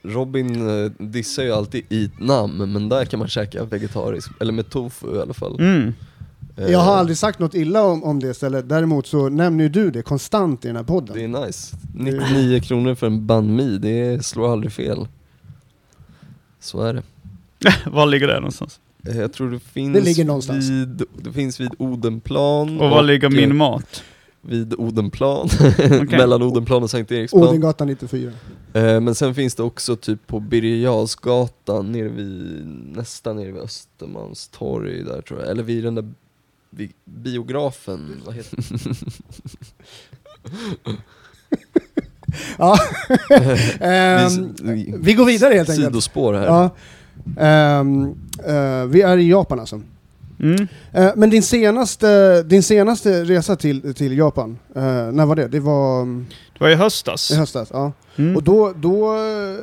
Robin eh, dissar ju alltid Eatnam, men där kan man käka vegetariskt, eller med tofu i alla fall. Mm. Eh, Jag har aldrig sagt något illa om, om det stället, däremot så nämner ju du det konstant i den här podden. Det är nice. 99 kronor för en banh mi, det slår aldrig fel. Så är det. Var ligger det någonstans? Eh, Jag tror det finns Det ligger någonstans. vid, det finns vid Odenplan Och var ligger eh, min mat? Vid Odenplan, Okej. mellan Odenplan och Sankt Eriksplan. Odengatan 94. Eh, Men sen finns det också typ på Birger nere vid, nästan nere vid Östermalmstorg där tror jag, eller vid den där vid biografen, vad heter Ja. det? Ehm, Vi- vi går vidare helt enkelt. Sidospår här. Ja. Ehm, eh, vi är i Japan alltså. Mm. Eh, men din senaste, din senaste resa till, till Japan, eh, när var det? Det var mm, Det var i höstas. i höstas? Ja. Mm. Och då, då eh,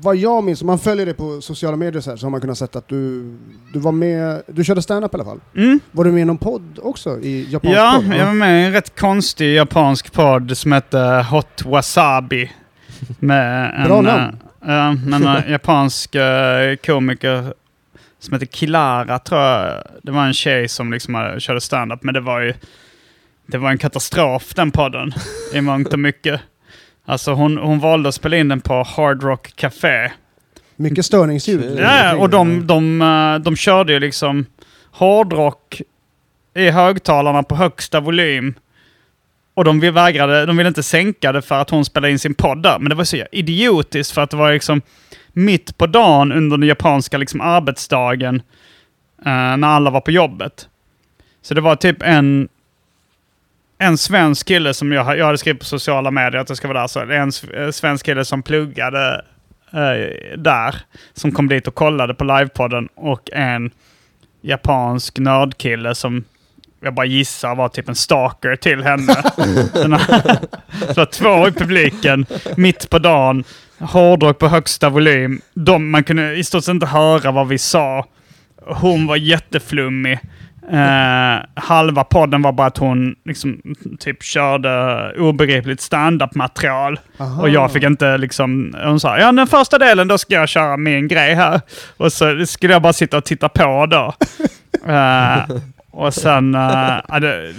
vad jag minns, om man följer det på sociala medier så, här, så har man kunnat sett att du, du var med, du körde stand-up i alla fall. Mm. Var du med i någon podd också? I japansk Ja, podd? jag var med i en rätt konstig japansk podd som hette Hot Wasabi. Med en, Bra namn. eh, med en japansk komiker som heter Kilara tror jag. Det var en tjej som liksom körde stand-up, men det var ju det var en katastrof den podden i mångt och mycket. Alltså hon, hon valde att spela in den på Hard Rock Café. Mycket störningsljud. Okej. Ja, och de, de, eh, de körde ju liksom hårdrock i högtalarna på högsta volym. Och de vägrade, de ville inte sänka det för att hon spelade in sin podd där. Men det var så idiotiskt för att det var liksom mitt på dagen under den japanska liksom arbetsdagen. eh, när alla var på jobbet. Så det var typ en, en svensk kille som jag, jag hade skrivit på sociala medier att det ska vara där. Så en eh, svensk kille som pluggade eh, där. Som kom dit och kollade på livepodden. Och en japansk nördkille som jag bara gissar var typ en stalker till henne. Så det var två i publiken, mitt på dagen, hårdrock på högsta volym. De, man kunde i stort sett inte höra vad vi sa. Hon var jätteflummig. Eh, halva podden var bara att hon liksom, typ körde obegripligt stand-up-material. Och jag fick inte liksom, hon sa ja den första delen då ska jag köra min grej här. Och så skulle jag bara sitta och titta på då. Eh, och sen, ja, det,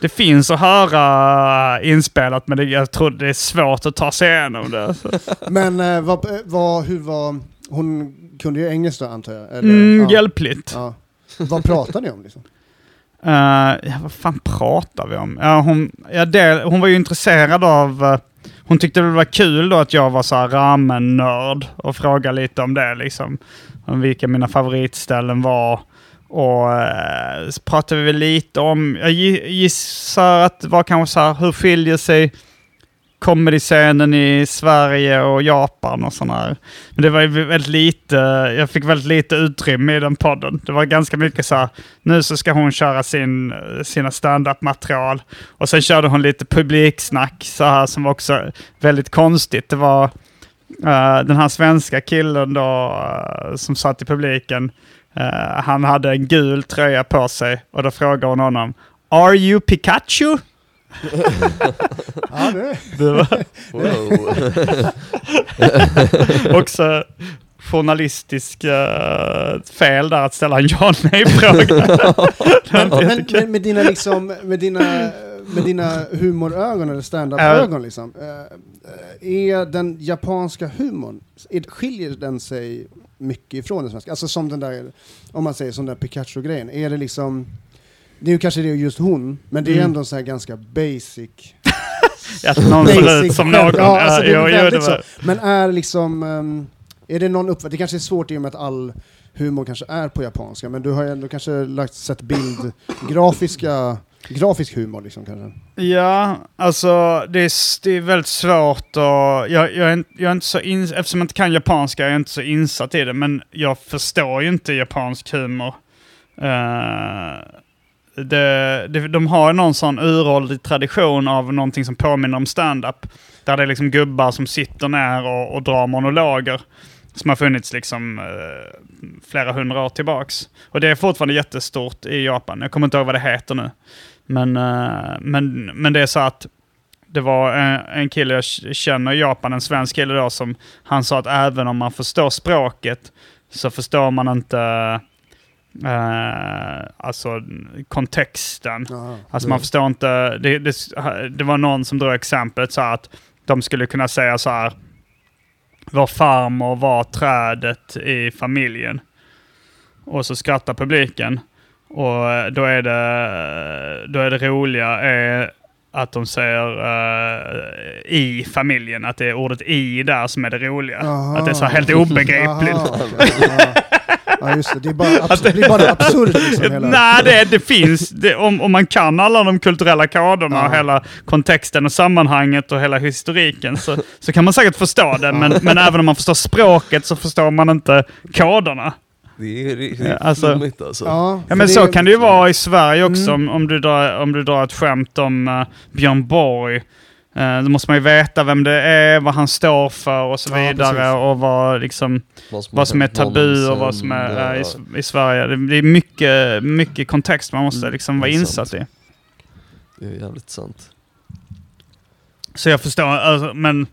det finns att höra inspelat men det, jag tror det är svårt att ta sig igenom det. Men eh, vad, vad, hur var... Hon kunde ju engelska antar jag? Eller, Mm, ja. Hjälpligt. Ja. Vad pratade ni om liksom? Uh, ja, vad fan pratar vi om? Ja, hon, ja, det, hon var ju intresserad av... eh, hon tyckte det var kul då att jag var så här ramen-nörd och frågade lite om det liksom. Om vilka mina favoritställen var. Och eh, så pratade vi väl lite om, jag gissar att det var kanske så här, hur skiljer sig comedy-scenen i Sverige och Japan och sådana här. Men det var ju väldigt lite, jag fick väldigt lite utrymme i den podden. Det var ganska mycket så här, nu så ska hon köra sin, sina stand-up-material. Och sen körde hon lite publiksnack så här som var också väldigt konstigt. Det var uh, den här svenska killen då uh, som satt i publiken eh, han hade en gul tröja på sig och då frågade hon honom Are you Pikachu? Ja, det. Det var också journalistisk eh, fel där att ställa en ja nej-fråga. Men, men med dina liksom, med dina, med dina humorögon eller stand-up-ögon liksom. eh, Är den japanska humorn, skiljer den sig mycket ifrån den svenska? Alltså som den där, om man säger som den där Pikachu-grejen, är det liksom, det är ju kanske det just hon, men det är Mm. ändå sån här ganska basic Att någon basic som någon. Ja, alltså det är väldigt så. Men är liksom, ehm, är det någon uppfattning, det kanske är svårt i och med att all humor kanske är på japanska, men du har ju ändå kanske lagt, sett bild, grafiska, grafisk humor liksom kanske? Ja, alltså det är, det är väldigt svårt och jag, jag, är, jag är inte så in, eftersom jag inte kan japanska är jag inte så insatt i det, men jag förstår ju inte japansk humor. Uh, det, det, de har ju någon sån uråldrig tradition av någonting som påminner om stand-up. Där det är liksom gubbar som sitter ner och, och drar monologer. Som har funnits liksom eh, flera hundra år tillbaks. Och det är fortfarande jättestort i Japan. Jag kommer inte ihåg vad det heter nu. Men, eh, men, men det är så att det var en, en kille jag känner i Japan, en svensk kille då, som han sa att även om man förstår språket så förstår man inte eh, alltså kontexten. Jaha. Alltså man förstår inte, det, det, det var någon som drog exemplet så att de skulle kunna säga så här, vår farmor var trädet i familjen. Och så skrattar publiken. Och eh, då är det, då är det roliga är att de säger eh, i familjen, att det är ordet i där som är det roliga. Aha. Att det är så helt obegripligt. Ja. ja, just det. Det, är bara abs- det blir bara absurt liksom. Hela. Nej, det, det finns. Det, om, om man kan alla de kulturella koderna, Ja. och hela kontexten och sammanhanget och hela historiken så, så kan man säkert förstå det. Men, men även om man förstår språket så förstår man inte koderna. Det är riktigt Ja, alltså- flummigt alltså. Ja, Ja, men så kan det ju vara i Sverige också om, om, du drar, om du drar ett skämt om uh, Björn Borg. Uh, då måste man ju veta vem det är, vad han står för och så Ja, vidare. precis. och vad, liksom, vad som är hänt honom tabu och vad som är uh, ja, i, i Sverige. Det, det är mycket, mycket kontext man måste Mm, liksom vara är insatt sant. i. Det är jävligt sant. Så jag förstår, alltså, men...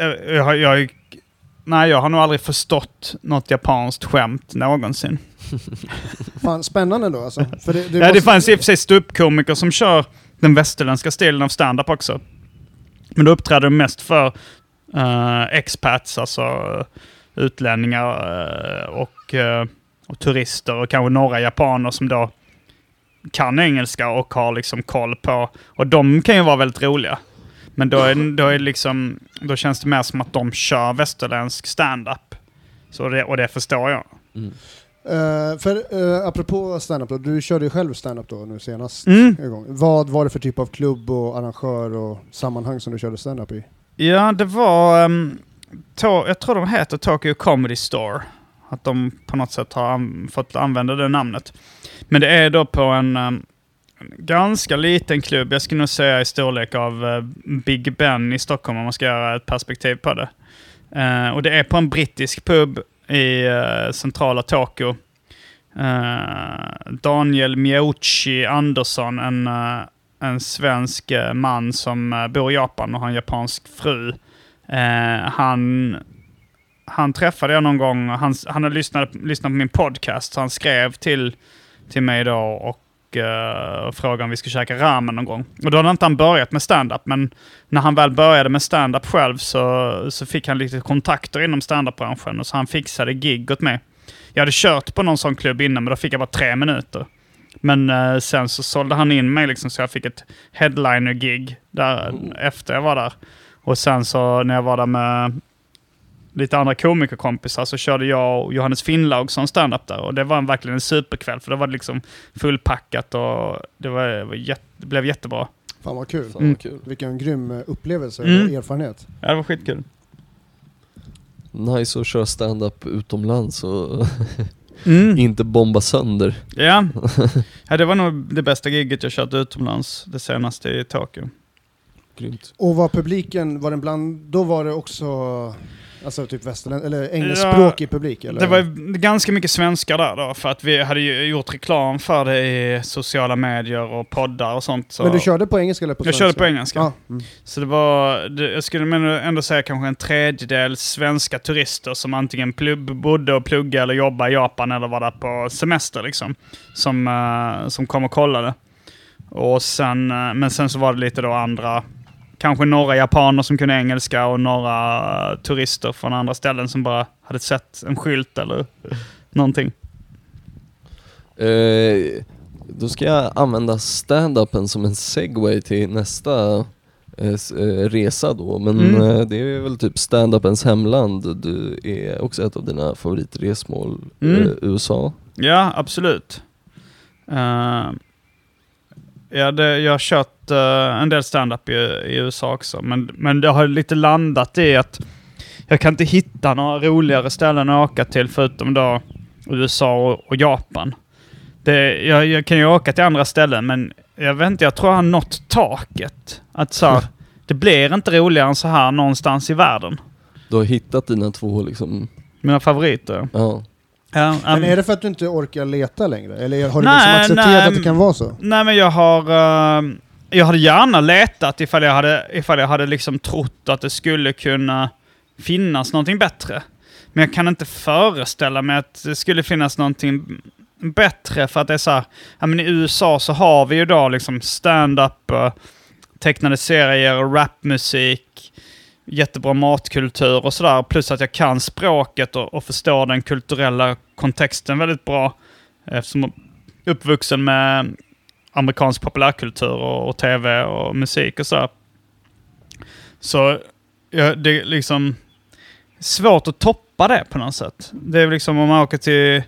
Jag, jag, jag, nej, jag har nog aldrig förstått något japanskt skämt någonsin. Fan, spännande då alltså. För det, det Ja, det måste- fanns i och för sig ståuppkomiker som kör den västerländska stilen av stand-up också. Men då uppträder de mest för eh, expats, alltså eh, utlänningar eh, och, och turister och kanske några japaner som då kan engelska och har liksom koll på. Och de kan ju vara väldigt roliga. Men då, är, då, är liksom, då känns det mer som att de kör västerländsk stand-up. Så det, och det förstår jag. Mm. Eh, för uh, apropå stand-up du körde ju själv stand-up då nu senast. Mm. En gång. Vad var det för typ av klubb och arrangör och sammanhang som du körde stand-up i? Ja, det var... Um, to- jag tror de heter Tokyo Comedy Store. Att de på något sätt har an- fått använda det namnet. Men det är då på en um, ganska liten klubb. Jag skulle nog säga i storlek av eh, Big Ben i Stockholm om man ska göra ett perspektiv på det. Eh, och det är på en brittisk pub i eh, centrala Tokyo. Daniel Miochi Andersson, en, en svensk man som bor i Japan och har en japansk fru. Han, han träffade jag någon gång, han, han hade lyssnat, lyssnat på min podcast, så han skrev till, till mig då och eh, frågade om vi skulle käka ramen någon gång. Och då hade inte han börjat med stand-up, men när han väl började med stand-up själv så, så fick han lite kontakter inom stand-up-branschen och så han fixade gig åt mig. Jag hade kört på någon sån klubb innan, men då fick jag bara tre minuter. Men eh, sen så sålde han in mig liksom, så jag fick ett headliner-gig där efter jag var där. Och sen så när jag var där med, lite andra komikerkompisar så körde jag och Johannes Finnlaug som stand-up där. Och det var en, verkligen en superkväll för det var liksom fullpackat och det, var, det var jätte, det blev jättebra. Fan vad kul. Fan vad kul. Vilken grym eh, upplevelse Mm. och erfarenhet. Ja, det var skitkul. Nice att köra stand-up utomlands och Mm. inte bomba sönder. Ja. ja, det var nog det bästa giget jag kört utomlands. Det senaste i Tokyo. Grymt. Och var publiken, var den bland, då var det också alltså typ västerländ eller engelskspråkig publik? Eller? Det var ganska mycket svenskar där då, för att vi hade ju gjort reklam för det i sociala medier och poddar och sånt. Så Men du körde på engelska eller på jag svenska? körde på engelska. Ja. Mm. Så det var, det, jag skulle ändå säga kanske en tredjedel svenska turister som antingen plugg, bodde och pluggade eller jobbade i Japan eller var där på semester liksom. Som, eh, som kom och kollade. Och sen, eh, men sen så var det lite då andra, kanske några japaner som kunde engelska och några turister från andra ställen som bara hade sett en skylt eller någonting. Eh, då ska jag använda stand-upen som en segway till nästa eh, eh, resa då. Men Mm. eh, det är väl typ stand-upens hemland. Du är också ett av dina favoritresmål, Mm. eh, USA. Ja, absolut. Eh, ja, det, jag har kört eh, en del stand-up i, i USA också, men, men det har lite landat i att jag kan inte hitta några roligare ställen att åka till förutom då USA och, och Japan. Det, jag, jag kan ju åka till andra ställen, men jag vet inte, jag tror jag har nått taket. Att så här, det blir inte roligare än så här någonstans i världen. Du har hittat dina två liksom, Mina favoriter. ja. Ja, Men um, är det för att du inte orkar leta längre? Eller har du Nej, liksom accepterat nej, att det kan vara så? Nej men jag har... eh, jag hade gärna letat ifall jag hade, ifall jag hade liksom trott att det skulle kunna finnas någonting bättre. Men jag kan inte föreställa mig att det skulle finnas någonting bättre för att det är så här, ja men i USA så har vi ju då liksom stand-up, eh, tecknade serier, rapmusik, jättebra matkultur och sådär. Plus att jag kan språket och, och förstår den kulturella kontexten väldigt bra. Eftersom jag är uppvuxen med amerikansk populärkultur och, och tv och musik och så. Så ja, det är liksom svårt att toppa det på något sätt. Det är liksom om man åker till,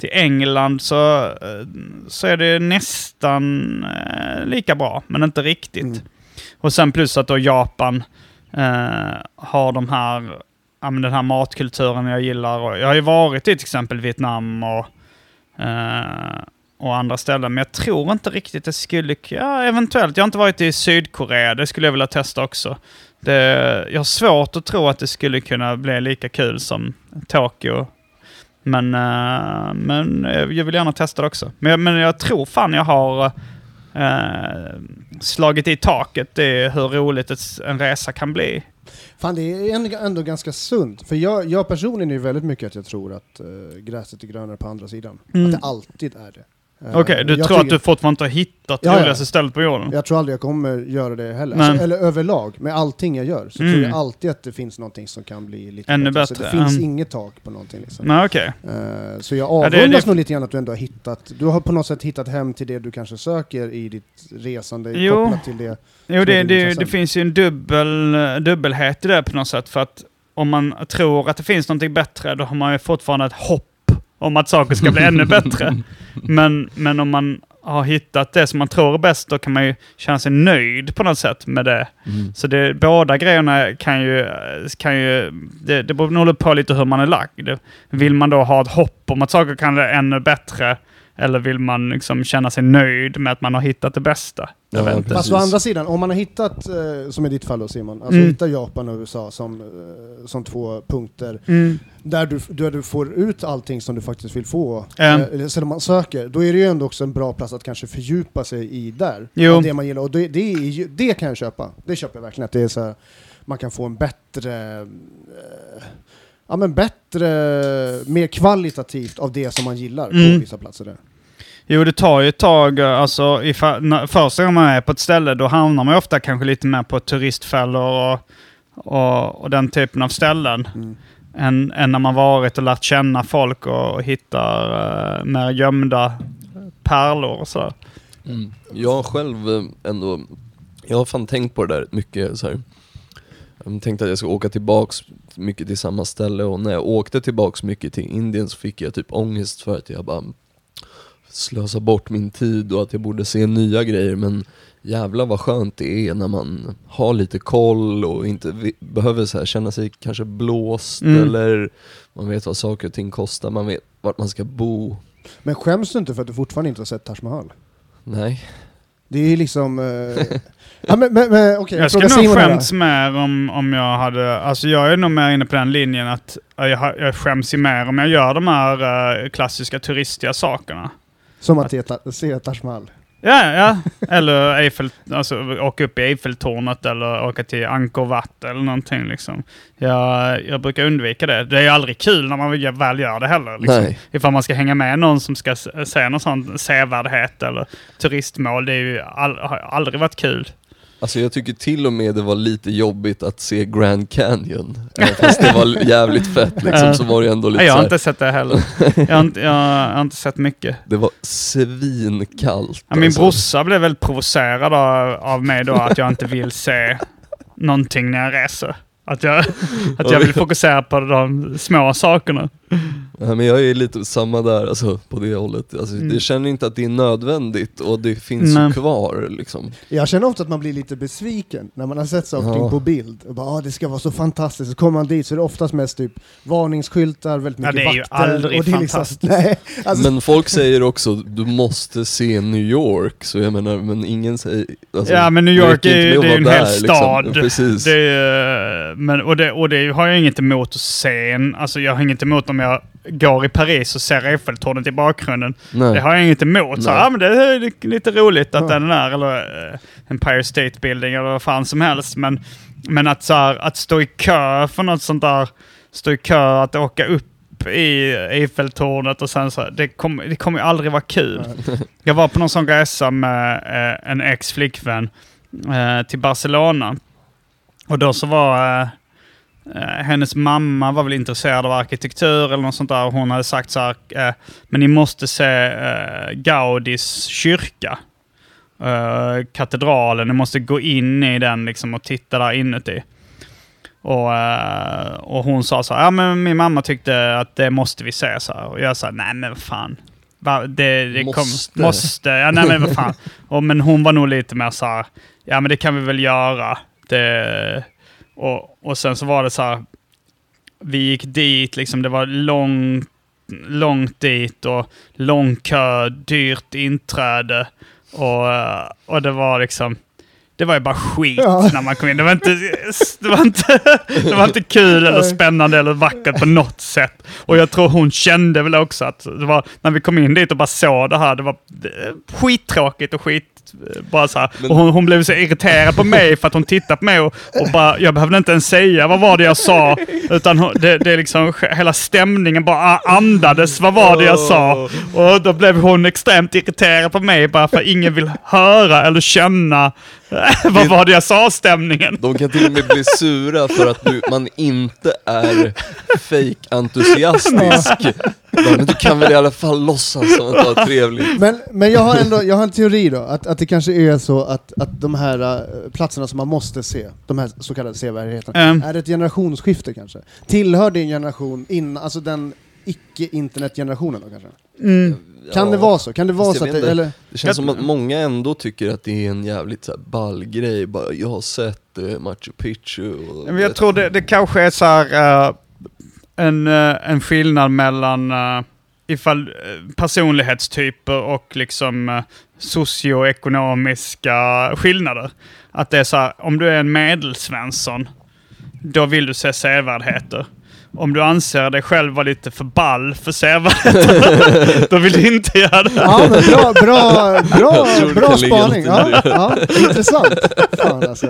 till England så, eh, så är det nästan eh, lika bra, men inte riktigt. Mm. Och sen plus att då Japan eh, har de här, ja, men den här matkulturen jag gillar. Och jag har ju varit i till exempel Vietnam och, eh, och andra ställen, men jag tror inte riktigt det skulle... Ja, eventuellt. Jag har inte varit i Sydkorea, det skulle jag vilja testa också. Det, jag har svårt att tro att det skulle kunna bli lika kul som Tokyo. Men, eh, men jag vill gärna testa det också. Men, men jag tror fan jag har eh, eh, slagit i taket. Det är hur roligt ett, en resa kan bli. Fan, det är ändå, ganska sunt. För jag, jag personligen är väldigt mycket att jag tror att uh, gräset är grönare på andra sidan. Mm. Att det alltid är det. Eh, Okej, du jag tror att du fortfarande inte har hittat det Ja, ja. roligaste stället på jorden? Jag tror aldrig jag kommer göra det heller. Alltså, eller överlag, med allting jag gör, så Mm. tror jag alltid att det finns någonting som kan bli lite Ännu Så bättre, det finns mm. inget tak på någonting. Liksom. Nej, okej. Eh, så jag Ja, det- avundas det- nog lite grann att du ändå har hittat, du har på något sätt hittat hem till det du kanske söker i ditt resande Jo. kopplat till det. Jo, det, det, det finns ju en dubbel, dubbelhet i det på något sätt. För att om man tror att det finns någonting bättre, då har man ju fortfarande ett hopp om att saker ska bli ännu bättre. Men, men om man har hittat det som man tror är bäst, då kan man ju känna sig nöjd på något sätt med det. Mm. Så det, båda grejerna kan ju, kan ju det, det beror nog på lite hur man är lagd. Vill man då ha ett hopp om att saker kan bli ännu bättre? Eller vill man liksom känna sig nöjd med att man har hittat det bästa? Jag Ja, vet inte. Fast å andra sidan, om man har hittat, eh, som i ditt fall då Simon, alltså Mm. hittar Japan och USA som, eh, som två punkter Mm. där du, där du får ut allting som du faktiskt vill få, Ja. eh, eller som man söker, då är det ju ändå också en bra plats att kanske fördjupa sig i där. Jo. Det man gillar. Och det, det, är ju, det kan jag köpa. Det köper jag verkligen. Att det är så här, man kan få en bättre, eh, ja men bättre, mer kvalitativt av det som man gillar Mm. på vissa platser där. Jo, det tar ju ett tag. Alltså, ifall, när, första gången man är på ett ställe, då hamnar man ju ofta kanske lite mer på turistfällor och, och, och den typen av ställen. Mm. Än, än när man varit och lärt känna folk och, och hittar uh, mer gömda pärlor och sådär. Mm. Jag själv eh, ändå, jag har fan tänkt på det där mycket så här. Jag tänkte att jag ska åka tillbaks mycket till samma ställe och när jag åkte tillbaks mycket till Indien så fick jag typ ångest för att jag bara slösar bort min tid och att jag borde se nya grejer men jävlar vad skönt det är när man har lite koll och inte behöver så här känna sig kanske blåst Mm. eller man vet vad saker och ting kostar, man vet vart man ska bo. Men skäms du inte för att du fortfarande inte har sett Taj Mahal? Nej. Det är ju liksom... eh, ja, men, men, men okej, Jag skulle nog skämts mer om, om jag hade... Alltså jag är nog mer inne på den linjen att jag, jag skäms ju mer om jag gör de här eh, klassiska turistiga sakerna. Som att se Ta- se Taj Mahal. Ja, ja. Eller Eiffel, alltså, åka upp i Eiffeltornet eller åka till Angkor Wat eller någonting. Liksom. Jag, jag brukar undvika det. Det är ju aldrig kul när man väl gör det heller. Liksom. Nej. Ifall man ska hänga med någon som ska se någon sån sevärdhet eller turistmål. Det är ju all, har aldrig varit kul. Alltså jag tycker till och med det var lite jobbigt att se Grand Canyon. Fast det var jävligt fett liksom, så var det ändå lite jag har inte sett det heller. Jag har inte, jag har inte sett mycket. det var svinkallt. Ja, min alltså. brorsa blev väldigt provocerad av, av mig då att jag inte vill se någonting när jag reser. Att jag, att jag vill fokusera på de små sakerna. Ja, men jag är lite samma där, alltså på det hållet. Alltså, Mm. Jag känner inte att det är nödvändigt och det finns Nej. ju kvar liksom. Jag känner ofta att man blir lite besviken när man har sett saker Ja. på bild. Och bara, ah, det ska vara så fantastiskt. Så kommer man dit så är det oftast mest typ varningsskyltar, väldigt Ja, mycket det är ju vakter. aldrig och det är liksom, fantastiskt. nej, alltså, Men folk säger också, du måste se New York, så jag menar, men ingen säger... Alltså, ja, men New York är, det ju en vara hel där, stad. Liksom. Precis. Det är, men, och, det, och det har jag inget emot att se. Alltså, jag har inget emot om jag går i Paris och ser Eiffeltornet i bakgrunden. Nej. Det har jag inget emot. Så, ja, men det är li- lite roligt att Ja. den är eller uh, Empire State Building eller vad fan som helst. Men, men att, så här, att stå i kö för något sånt där, stå i kö att åka upp i Eiffeltornet och sen så, det kommer det kommer ju aldrig vara kul. Jag var på någon sån resa med eh, en ex-flickvän eh, till Barcelona. Och då så var hennes mamma var väl intresserad av arkitektur eller något sånt där. Hon hade sagt så här, eh, men ni måste se eh, Gaudis kyrka. Eh, katedralen, ni måste gå in i den liksom och titta där inuti. Och, eh, och hon sa så här, ja men min mamma tyckte att det måste vi se så här. Och jag sa, nej men vad fan. Det, det Måste. Kom, måste. Ja, nej men vad fan. Och, men hon var nog lite mer så här, ja men det kan vi väl göra. Det, och, och sen så var det så här, vi gick dit, liksom, det var långt, långt dit och lång kö, dyrt inträde. Och, eh, och det var liksom, det var ju bara skit Ja. när man kom in. Det var inte, det var inte, det var inte kul eller spännande eller vackert på något sätt. Och jag tror hon kände väl också att det var, när vi kom in dit och bara såg det här, det var skittråkigt och skit eh, bara så här. Men- Och hon, hon blev så irriterad på mig för att hon tittade på mig och, och bara, jag behövde inte ens säga vad var det jag sa. Utan hon, det, det är liksom, hela stämningen bara andades, vad var det jag sa? Och då blev hon extremt irriterad på mig bara för ingen vill höra eller känna vad var det jag sa stämningen. De kan till och med bli sura för att du, man inte är fake-entusiastisk. Men du kan väl i alla fall låtsas som att det var trevligt. Men, men jag har ändå jag har en teori då, att, att det kanske är så att, att de här uh, platserna som man måste se, de här så kallade sevärdheterna, Mm. är ett generationsskifte kanske? Tillhör din generation innan, alltså den icke-internetgenerationen då kanske? Kan Ja, det vara så? Kan det vara så att det, eller? Det känns som att många ändå tycker att det är en jävligt så här ball grej. Bara, jag har sett eh, Machu Picchu och... Men jag tror det, det kanske är så här eh, en, eh, en skillnad mellan uh, ifall personlighetstyper och liksom uh, socioekonomiska skillnader. Att det är så här, om du är en medelsvensson, då vill du se sevärdheter. Om du anser dig själv vara lite för ball för sevärdheter, då vill du inte göra det. Ja, men bra, bra, bra, bra spaning. Ja, ja, intressant. Fan alltså.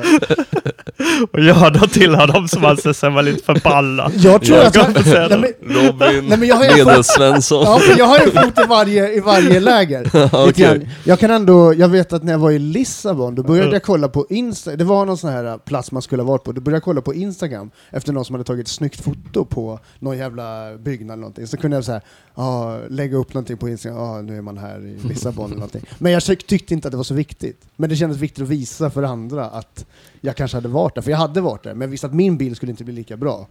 Och jag då tillhör de som anser sig vara lite för balla. Jag tror Jag att... Nej, men, Robin, Nej, men jag har Medelsvensson. Ja, jag har ju fot i varje, i varje läger. Grann. Jag kan ändå, jag vet att när jag var i Lissabon, då började jag kolla på Insta, det var någon sån här plats man skulle ha varit på, då började jag kolla på Instagram efter någon som hade tagit ett snyggt foto på någon jävla byggnad eller någonting. Så kunde jag så här, ah, lägga upp någonting på Instagram, ah, nu är man här i Lissabon eller någonting. Men jag tyckte inte att det var så viktigt. Men det kändes viktigt att visa för andra att jag kanske hade varit där, för jag hade varit där, men jag visste att min bild skulle inte bli lika bra.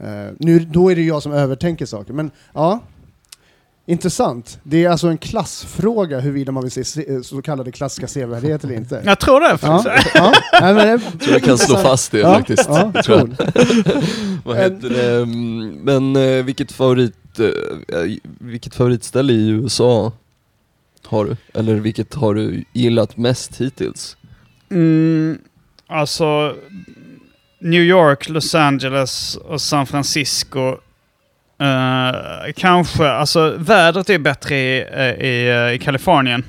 Uh, nu, då är det jag som övertänker saker, men ja. Intressant. Det är alltså en klassfråga huruvida man vill se så kallade klassiska sevärdheter eller inte. Jag tror det faktiskt. Ja, ja. Nej, men det, Jag tror jag kan slå fast det Ja, faktiskt. ja, tror jag. Vad heter det? Men eh, vilket favorit, eh, vilket favoritställe i USA har du? Eller vilket har du gillat mest hittills? Mm, alltså, New York, Los Angeles och San Francisco. Eh, kanske, alltså vädret är bättre i, eh, i, eh, i Kalifornien.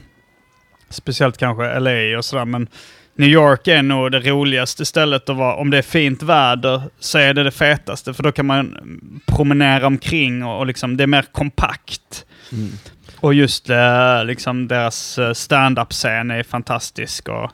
Speciellt kanske LA och sådär, men New York är nog det roligaste stället att vara. Om det är fint väder så är det det fetaste, för då kan man promenera omkring och, och liksom, det är mer kompakt. Och just eh, liksom deras stand-up-scen är fantastisk. Och,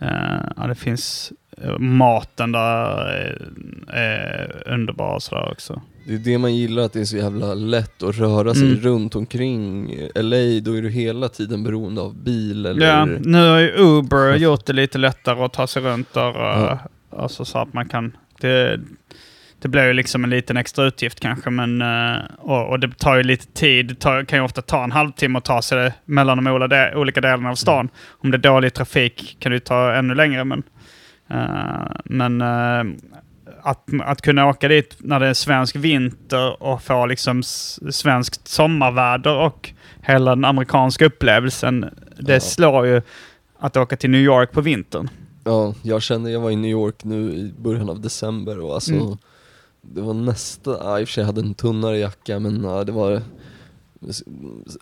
eh, ja, det finns maten där är, är underbar och sådär också. Det är det man gillar, att det är så jävla lätt att röra sig Mm. runt omkring LA, då är du hela tiden beroende av bil eller... Ja, nu har ju Uber gjort det lite lättare att ta sig runt där. Ja. eh, Alltså så att man kan... Det, det blir ju liksom en liten extra utgift kanske, men... eh, Och, och det tar ju lite tid. Det tar, kan ju ofta ta en halvtimme att ta sig mellan de olika, de, olika delarna av stan. Om det är dålig trafik kan det ju ta ännu längre, men... eh, men att, att kunna åka dit när det är svensk vinter och få liksom svenskt sommarväder och hela den amerikanska upplevelsen. Det Ja. slår ju att åka till New York på vintern. Ja, jag kände, jag var i New York nu i början av december och alltså Mm. Det var nästa, ja, i och för sig hade en tunnare jacka men ja, det var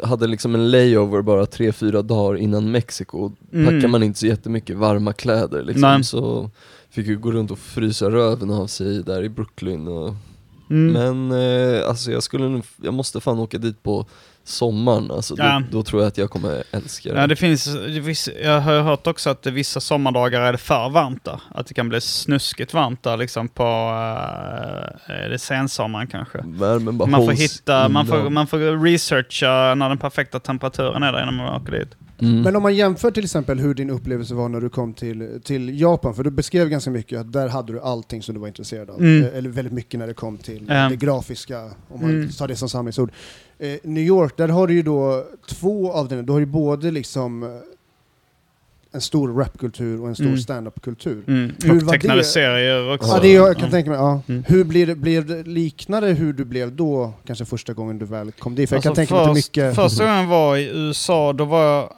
hade liksom en layover bara tre fyra dagar innan Mexiko. Mm. Packar man inte så jättemycket varma kläder liksom, Nej. så fick jag gå runt och frysa röven av sig där i Brooklyn och, Mm. Men eh, alltså jag skulle jag måste fan åka dit på sommaren alltså, Ja. då, då tror jag att jag kommer älska det. Ja, det finns, det finns, jag har hört också att vissa sommardagar är det för varmt där. Att det kan bli snuskigt varmt där liksom på är det sensommaren kanske. Värmen bara Man får hitta, man får, man får researcha när den perfekta temperaturen är där innan man åker dit. Mm. Men om man jämför till exempel hur din upplevelse var när du kom till, till Japan, för du beskrev ganska mycket att där hade du allting som du var intresserad av. Mm. Eh, Eller väldigt mycket när det kom till Ja. det grafiska, om man Mm. tar det som samlingsord. Eh, New York, där har du ju då två av dina, du har ju både liksom eh, en stor rapkultur och en stor Mm. standup-kultur. Mm. Hur Och var tecknade det? serier också. Ja, det jag kan Mm. tänka mig. Ja. Mm. Hur blir det, blev det liknande hur du blev då, kanske första gången du väl kom dit? För jag kan Alltså, tänka mig mycket... Första gången jag var i USA, då var jag...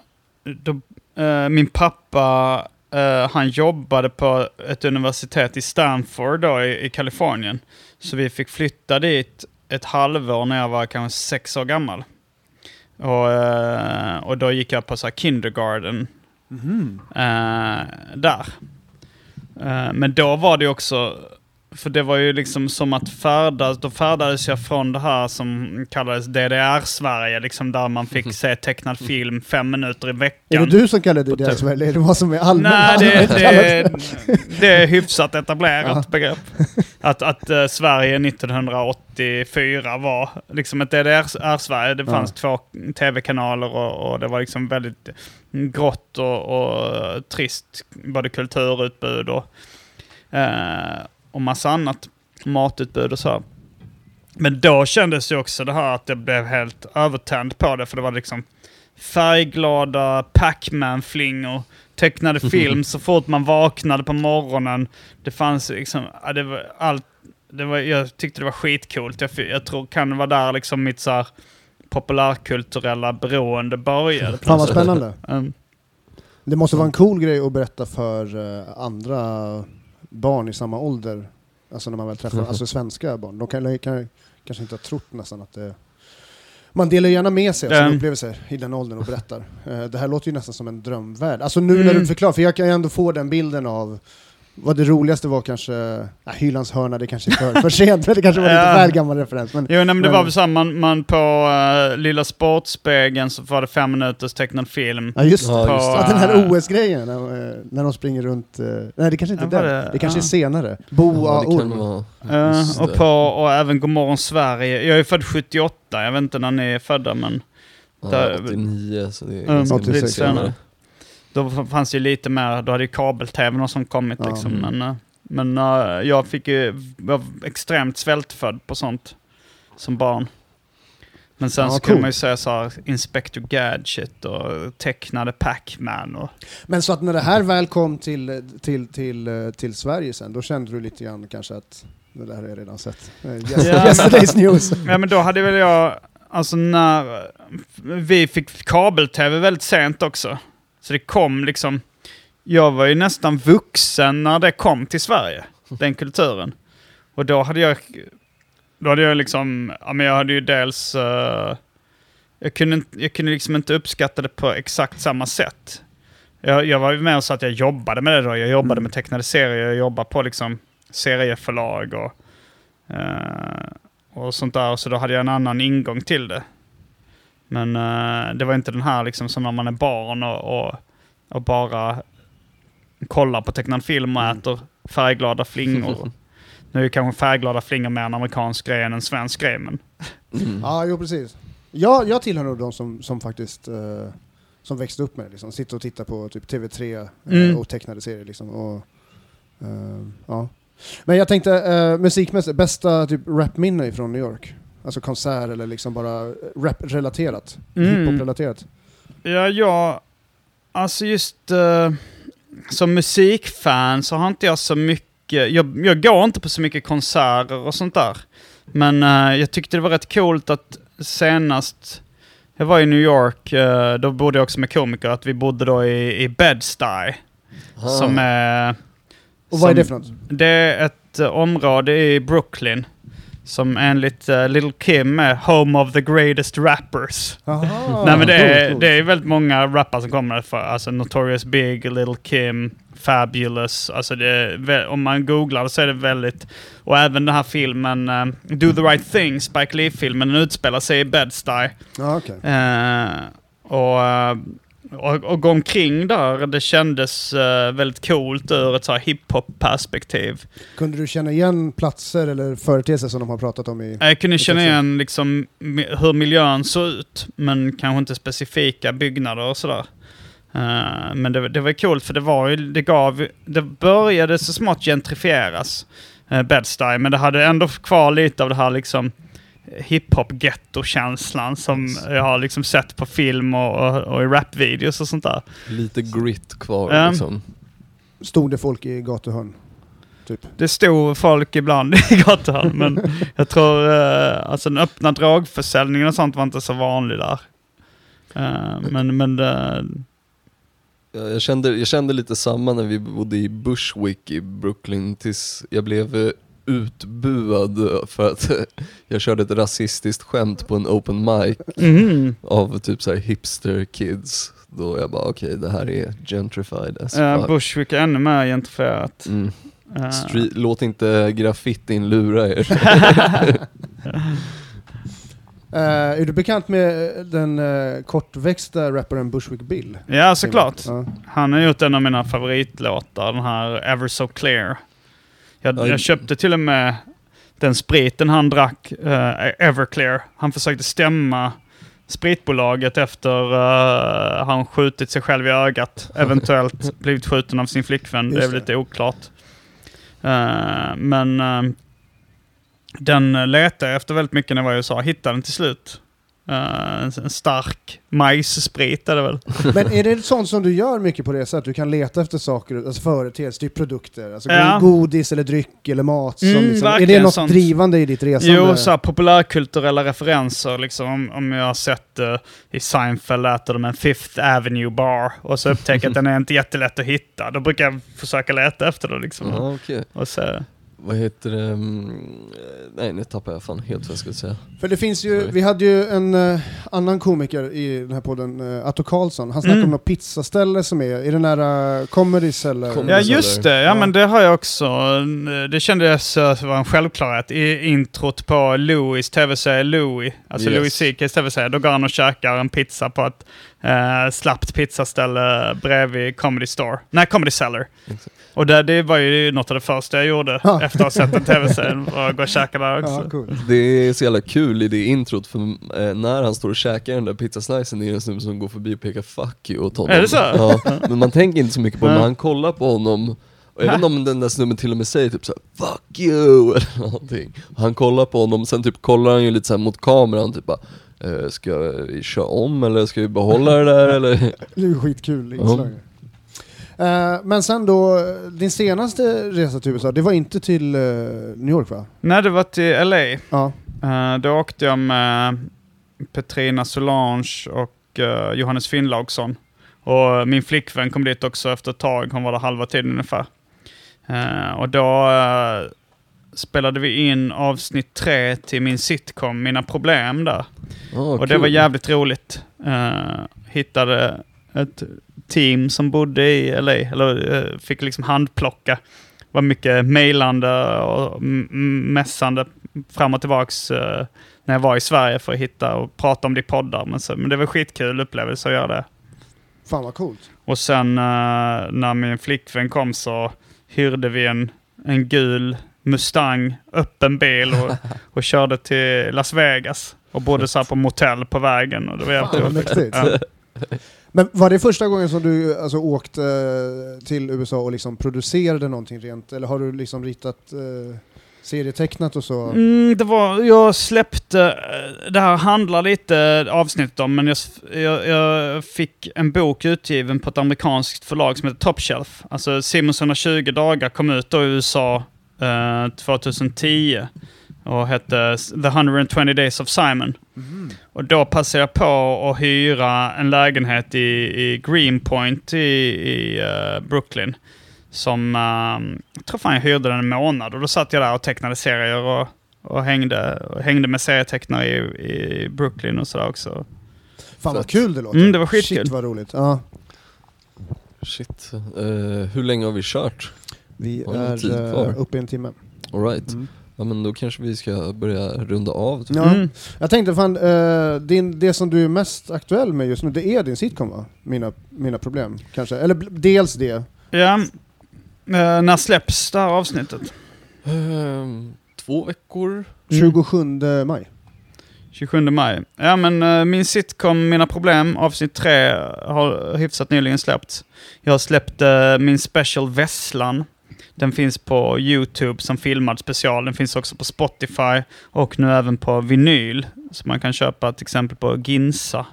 Då, eh, min pappa, eh, han jobbade på ett universitet i Stanford då, i, i Kalifornien. Så vi fick flytta dit ett halvår när jag var kanske sex år gammal. Och, eh, och då gick jag på så kindergarten eh, där. Men då var det också, för det var ju liksom som att färdas, då färdades jag från det här som kallades DDR-Sverige, liksom där man fick se tecknad film fem minuter i Är veckan. det du som kallar det det, eller är det vad som är allmänt? Nej, det, det, det är hyfsat etablerat Ja. begrepp. Att, att eh, Sverige 1984 var liksom ett DDR-Sverige. Det Ja. fanns två tv-kanaler och, och det var liksom väldigt grått och, och trist. Både kulturutbud och, eh, och massa annat. Matutbud och så. Men då kändes ju också det här att jag blev helt övertänd på det. För det var liksom färgglada Pac-Man-flingor, tecknade film så fort man vaknade på morgonen. Det fanns liksom, ja, det var allt, det var, jag tyckte det var skitcoolt. Jag, jag tror kan det vara där liksom mitt så här populärkulturella beroende började. Fan vad spännande. Um, Det måste vara en cool grej att berätta för eh, andra barn i samma ålder. Alltså när man väl träffar, alltså svenska barn. De kan, kan kanske inte ha trott nästan att det... Man delar gärna med sig av sina Mm. upplevelser i den åldern och berättar. Eh, Det här låter ju nästan som en drömvärld. Alltså nu när Mm. du förklarar, för jag kan ju ändå få den bilden av vad det roligaste var kanske, ja, Hylands hörna, det kanske är för, för sent, men det kanske var lite väl gammal referens. Men, Jo, nej, men det Men- var väl så man, man på uh, Lilla Sportspegeln så var det fem minuters tecknad film. ja just det. Ja, just det. Att den här OS-grejen, när, eh, när de springer runt, eh, nej det kanske inte är den, det- det kanske ja. är senare. Boa Ja, Just och, på, och även Godmorgon Sverige. Jag är född 78, jag vet inte när ni är födda men Ja, Där- 89 så det är lite mycket senare. Då fanns ju lite mer, då hade ju kabel-tvn och sånt kommit Ja. liksom. Mm. Men, eh, Men eh, jag fick ju, var extremt svältfödd på sånt som barn. Men sen Ja, så kunde cool. man ju säga så här, Inspector Gadget och tecknade Pac-Man och... Men så att när det här väl kom till, till, till, eh, till Sverige sen, då kände du lite grann kanske att det där har jag redan sett. Yesterday's news. Ja men då hade väl jag, alltså när vi fick kabel-tv väldigt sent också. Så det kom liksom, jag var ju nästan vuxen när det kom till Sverige, den kulturen. Och då hade jag, då hade jag liksom, ja men jag hade ju dels, eh, jag, kunde, jag kunde liksom inte uppskatta det på exakt samma sätt. Jag, jag var ju med och sa att jag jobbade med det då, jag jobbade med tecknade serier, jag jobbade på liksom serieförlag och eh, och sånt där. Så då hade jag en annan ingång till det. Men eh, det var inte den här liksom som när man är barn och, och, och bara kollar på tecknad film och Mm. äter färgglada flingor. nu är kanske färgglada flingor mer en amerikansk grej än en svensk grej. Men Mm. Ja, jo precis. Jag, jag tillhör nog de som, som faktiskt eh, som växte upp med det. Liksom. Sitter och tittar på typ TV3 eh, Mm. och tecknade serier. Liksom. Och, ja. Men jag tänkte uh, musikmässigt, bästa typ rapminne från New York? Alltså konsert eller liksom bara rap-relaterat? Mm. Hiphop-relaterat? ja, jag... Alltså just eh, som musikfan så har inte jag så mycket... Jag, jag går inte på så mycket konserter och sånt där. Men eh, jag tyckte det var rätt coolt att senast jag var i New York, eh, då bodde jag också med komiker, att vi bodde då i, i Bed-Stuy. Som är... Och vad är som- det för något? Det är ett eh, område i Brooklyn. Som enligt uh, Little Kim är home of the greatest rappers. Nej men det är, det är väldigt många rappare som kommer för Alltså Notorious Big, Little Kim, Fabulous. Alltså är, om man googlar så är det väldigt... Och även den här filmen eh, Do the Right Thing, Spike Lee-filmen, den utspelar sig i Bed-Stuy. Ja, okej. Eh, och, eh, och, och gå omkring där, det kändes eh, väldigt coolt ur ett så här hiphop-perspektiv. Kunde du känna igen platser eller företeelser som de har pratat om i... Jag kunde känna Precis. igen liksom hur miljön såg ut, men kanske inte specifika byggnader och sådär. Eh, men det, det var coolt för det var ju, det gav, det började så smått gentrifieras, uh, Bed-Stuy, men det hade ändå kvar lite av det här liksom hiphop-getto-känslan som jag har liksom sett på film och, och, och i rapvideos och sånt där. Lite grit kvar Ja. liksom. Stod det folk i gatuhörn? Typ. Det stod folk ibland i gatan, men jag tror uh, alltså den öppna dragförsäljningen och sånt var inte så vanlig där. Eh, men men det, Ja, Jag kände, jag kände lite samma när vi bodde i Bushwick i Brooklyn tills jag blev eh, utbuad för att jag körde ett rasistiskt skämt på en open mic Mhm. av typ såhär hipster kids. Då jag bara okej det här är gentrified as fuck. Bushwick är ännu mer gentrifierat. Mm. Street, låt inte graffitin lura er. Eh, är du bekant med den uh, kortväxta rapparen Bushwick Bill? ja, såklart. Ja. Han har gjort en av mina favoritlåtar, den här Ever So Clear. Jag, Ja, jag köpte till och med den spriten han drack, uh, Everclear. Han försökte stämma spritbolaget efter uh, han skjutit sig själv i ögat. Eventuellt blivit skjuten av sin flickvän. det är Just väl lite oklart. Eh, men eh, den letade jag efter väldigt mycket när jag var i USA. Hittade den till slut. Eh, en, en stark majssprit är det väl. Men är det sånt som du gör mycket på det sättet? Du kan leta efter saker, alltså företeelser, typ produkter, alltså Ja. godis eller dryck eller mat. Som Mm, liksom, är det något sånt. drivande i ditt resande? Jo, så här populärkulturella referenser. Liksom, om- om jag har sett eh, i Seinfeld äter de en Fifth Avenue bar och så upptäcker jag att den är inte jättelätt att hitta. Då brukar jag försöka leta efter det. Liksom, Ja, okej. och så, Vad heter det? mm, Nej nu tappar jag fan helt vad jag skulle säga. För det finns ju, Sorry. vi hade ju en eh, annan komiker i den här podden, uh, Atto Karlsson. Han snackade Mm. om något pizzaställe som är i den här uh, Comedies eller... Com- Ja, just det. Ja, Ja. men det har jag också. Det kändes uh, vara en självklarhet. I introt på Louis tv-serie Louis, alltså Yes. Louis CKs tv-serie, då går han och käkar en pizza på ett uh, slappt pizzaställe bredvid Comedy Store. Nej, Comedy Cellar. Exakt. Och det, det var ju något av det första jag gjorde Ja. efter att ha sett den tv-serien. var att gå och käka där också. Ja, cool. Det är så jävla kul i det introt för eh, när han står och käkar den där pizzaslicen är det en snubbe som går förbi och pekar 'fuck you' åt honom. Är det så? Ja, men man tänker inte så mycket på det, men han kollar på honom Och inte om den där snubben till och med säger typ såhär 'Fuck you' eller någonting. Han kollar på honom, sen typ kollar han ju lite såhär mot kameran typ bara eh, Ska vi köra om eller ska vi behålla det där eller? Det är ju skitkul inslag. Eh, men sen då, din senaste resa till USA, det var inte till eh, New York va? Nej, det var till LA. Ja. Uh, då åkte jag med Petrina Solange och eh, Johannes Finnlaugsson. Och min flickvän kom dit också efter ett tag, hon var där halva tiden ungefär. Eh, och då eh, spelade vi in avsnitt tre till min sitcom Mina Problem där. Ah, och det kul. var jävligt roligt. Uh, hittade ett team som bodde i LA, eller eh, fick liksom handplocka. Det var mycket mejlande och mässande fram och tillbaks eh, när jag var i Sverige för att hitta och prata om det i poddar. Men, så, men det var skitkul upplevelse att göra det. Fan vad coolt. Och sen när min flickvän kom så hyrde vi en, en gul Mustang, öppen bil och, och körde till Las Vegas. Och bodde så här på motell på vägen. Och det var jävligt. Ja. Men var det första gången som du alltså, åkte eh, till USA och liksom producerade någonting rent? Eller har du liksom ritat eh, serietecknat och så? Mm, det var, jag släppte, eh, det här handlar lite avsnittet om, men jag, jag, jag fick en bok utgiven på ett amerikanskt förlag som heter Top Shelf. Alltså Simons 120 dagar kom ut då i USA eh, 2010 och hette The 120 Days of Simon. Och då passade jag på att hyra en lägenhet i, i Greenpoint i, i eh, Brooklyn. Som, eh, jag tror fan jag hyrde den en månad och då satt jag där och tecknade serier och, och, hängde, och hängde med serietecknare i, i Brooklyn och sådär också. Fan vad Fett. kul det låter. Mm, det var skitkul. Shit vad roligt. Ja. Shit. Eh, hur länge har vi kört? Vi Har vi tid är kvar? uh, uppe i en timme. Alright. Mm. Ja men då kanske vi ska börja runda av. typ. Ja. Mm. Jag tänkte fan, eh, din, det som du är mest aktuell med just nu, det är din sitcom va? Mina, mina problem kanske? Eller dels det. Ja, eh, när släpps det här avsnittet? Ehm, två veckor. 27 maj. 27 maj. Ja, men eh, min sitcom Mina Problem, avsnitt 3, har hyfsat nyligen släppts. Jag har släppt eh, min special Vesslan. Den finns på YouTube som filmad special. Den finns också på Spotify och nu även på vinyl. Så man kan köpa till exempel på Ginsa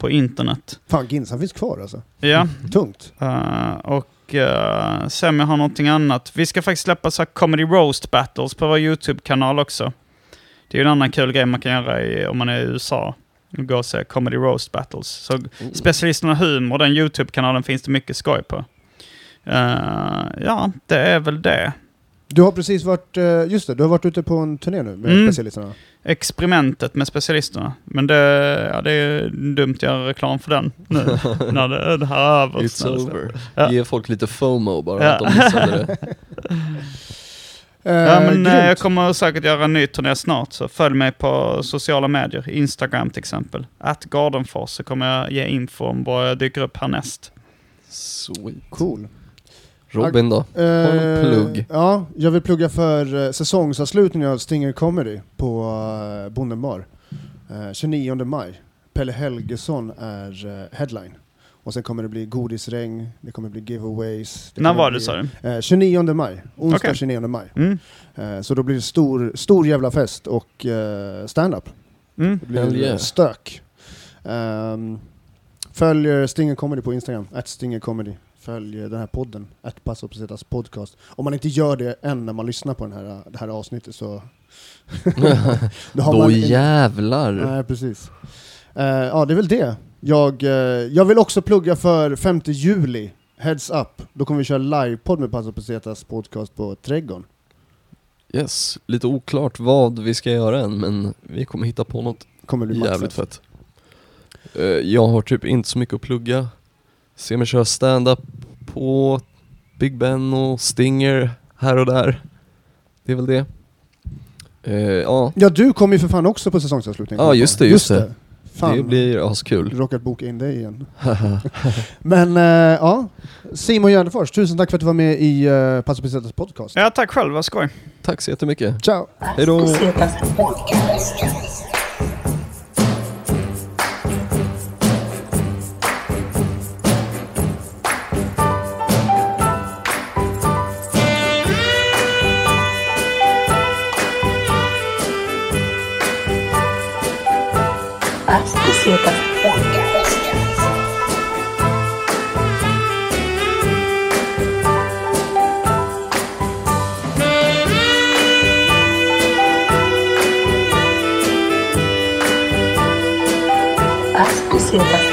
på internet. Fan, Ginsan finns kvar alltså. Ja, Tungt. Eh, och uh, se om jag har någonting annat. Vi ska faktiskt släppa så här comedy roast battles på vår YouTube-kanal också. Det är en annan kul grej man kan göra i, om man är i USA. Gå och se comedy roast battles. Så Mm. Specialisterna Humor, den YouTube-kanalen finns det mycket skoj på. Eh, ja, det är väl det. Du har precis varit, eh, just det, du har varit ute på en turné nu med Mm. specialisterna. Experimentet med specialisterna. Men det, ja, det är dumt att göra reklam för den nu, när det, det här är över. It's over. Ja. Ge folk lite FOMO bara, Ja. att de missade det. Eh, Ja, men eh, jag kommer säkert göra en ny turné snart, så följ mig på sociala medier. Instagram till exempel. Att Gardenfors så kommer jag ge info om vad jag dyker upp härnäst. Sweet. Cool. Robin då? Eh, plugg? Ja, jag vill plugga för eh, säsongsavslutningen av Stinger Comedy på Bonden bar. Eh, 29 maj. Pelle Helgesson är eh, headline. Och sen kommer det bli godisregn, det kommer bli giveaways. Det När var det sa du? Eh, 29 maj, onsdag Okej. 29 maj. Mm. Eh, så då blir det stor, stor jävla fest och uh, stand-up. Mm. Det blir yeah. eh, stök. Um, följ eh, Stinger Comedy på Instagram, att Stinger Comedy. Följ den här podden, att Passa på Zetas podcast. Om man inte gör det än när man lyssnar på den här, det här avsnittet så... då har Då man jävlar. Nej, precis. Eh, ja, det är väl det. Jag, eh, jag vill också plugga för 5 juli, Heads Up. Då kommer vi köra livepodd med Passa på Zetas podcast på Trädgården. Yes, lite oklart vad vi ska göra än, men vi kommer hitta på något Kommer bli jävligt maxat. fett. Eh, jag har typ inte så mycket att plugga. Se mig köra stand-up på Big Ben och Stinger här och där. Det är väl det. Eh, ja, Ja, du kommer ju för fan också på säsongsavslutningen. Ja, just det, just det. Fan, det blir askul. råkat boka in dig igen. Men eh, ja, Simon Gärdenfors, tusen tack för att du var med i uh, Passa på Zetas podcast. Ja, tack själv. Vad skoj. Tack så jättemycket. Ciao! Hejdå. Bucetas Podcast. Ascoceta Podcast. Ascoceta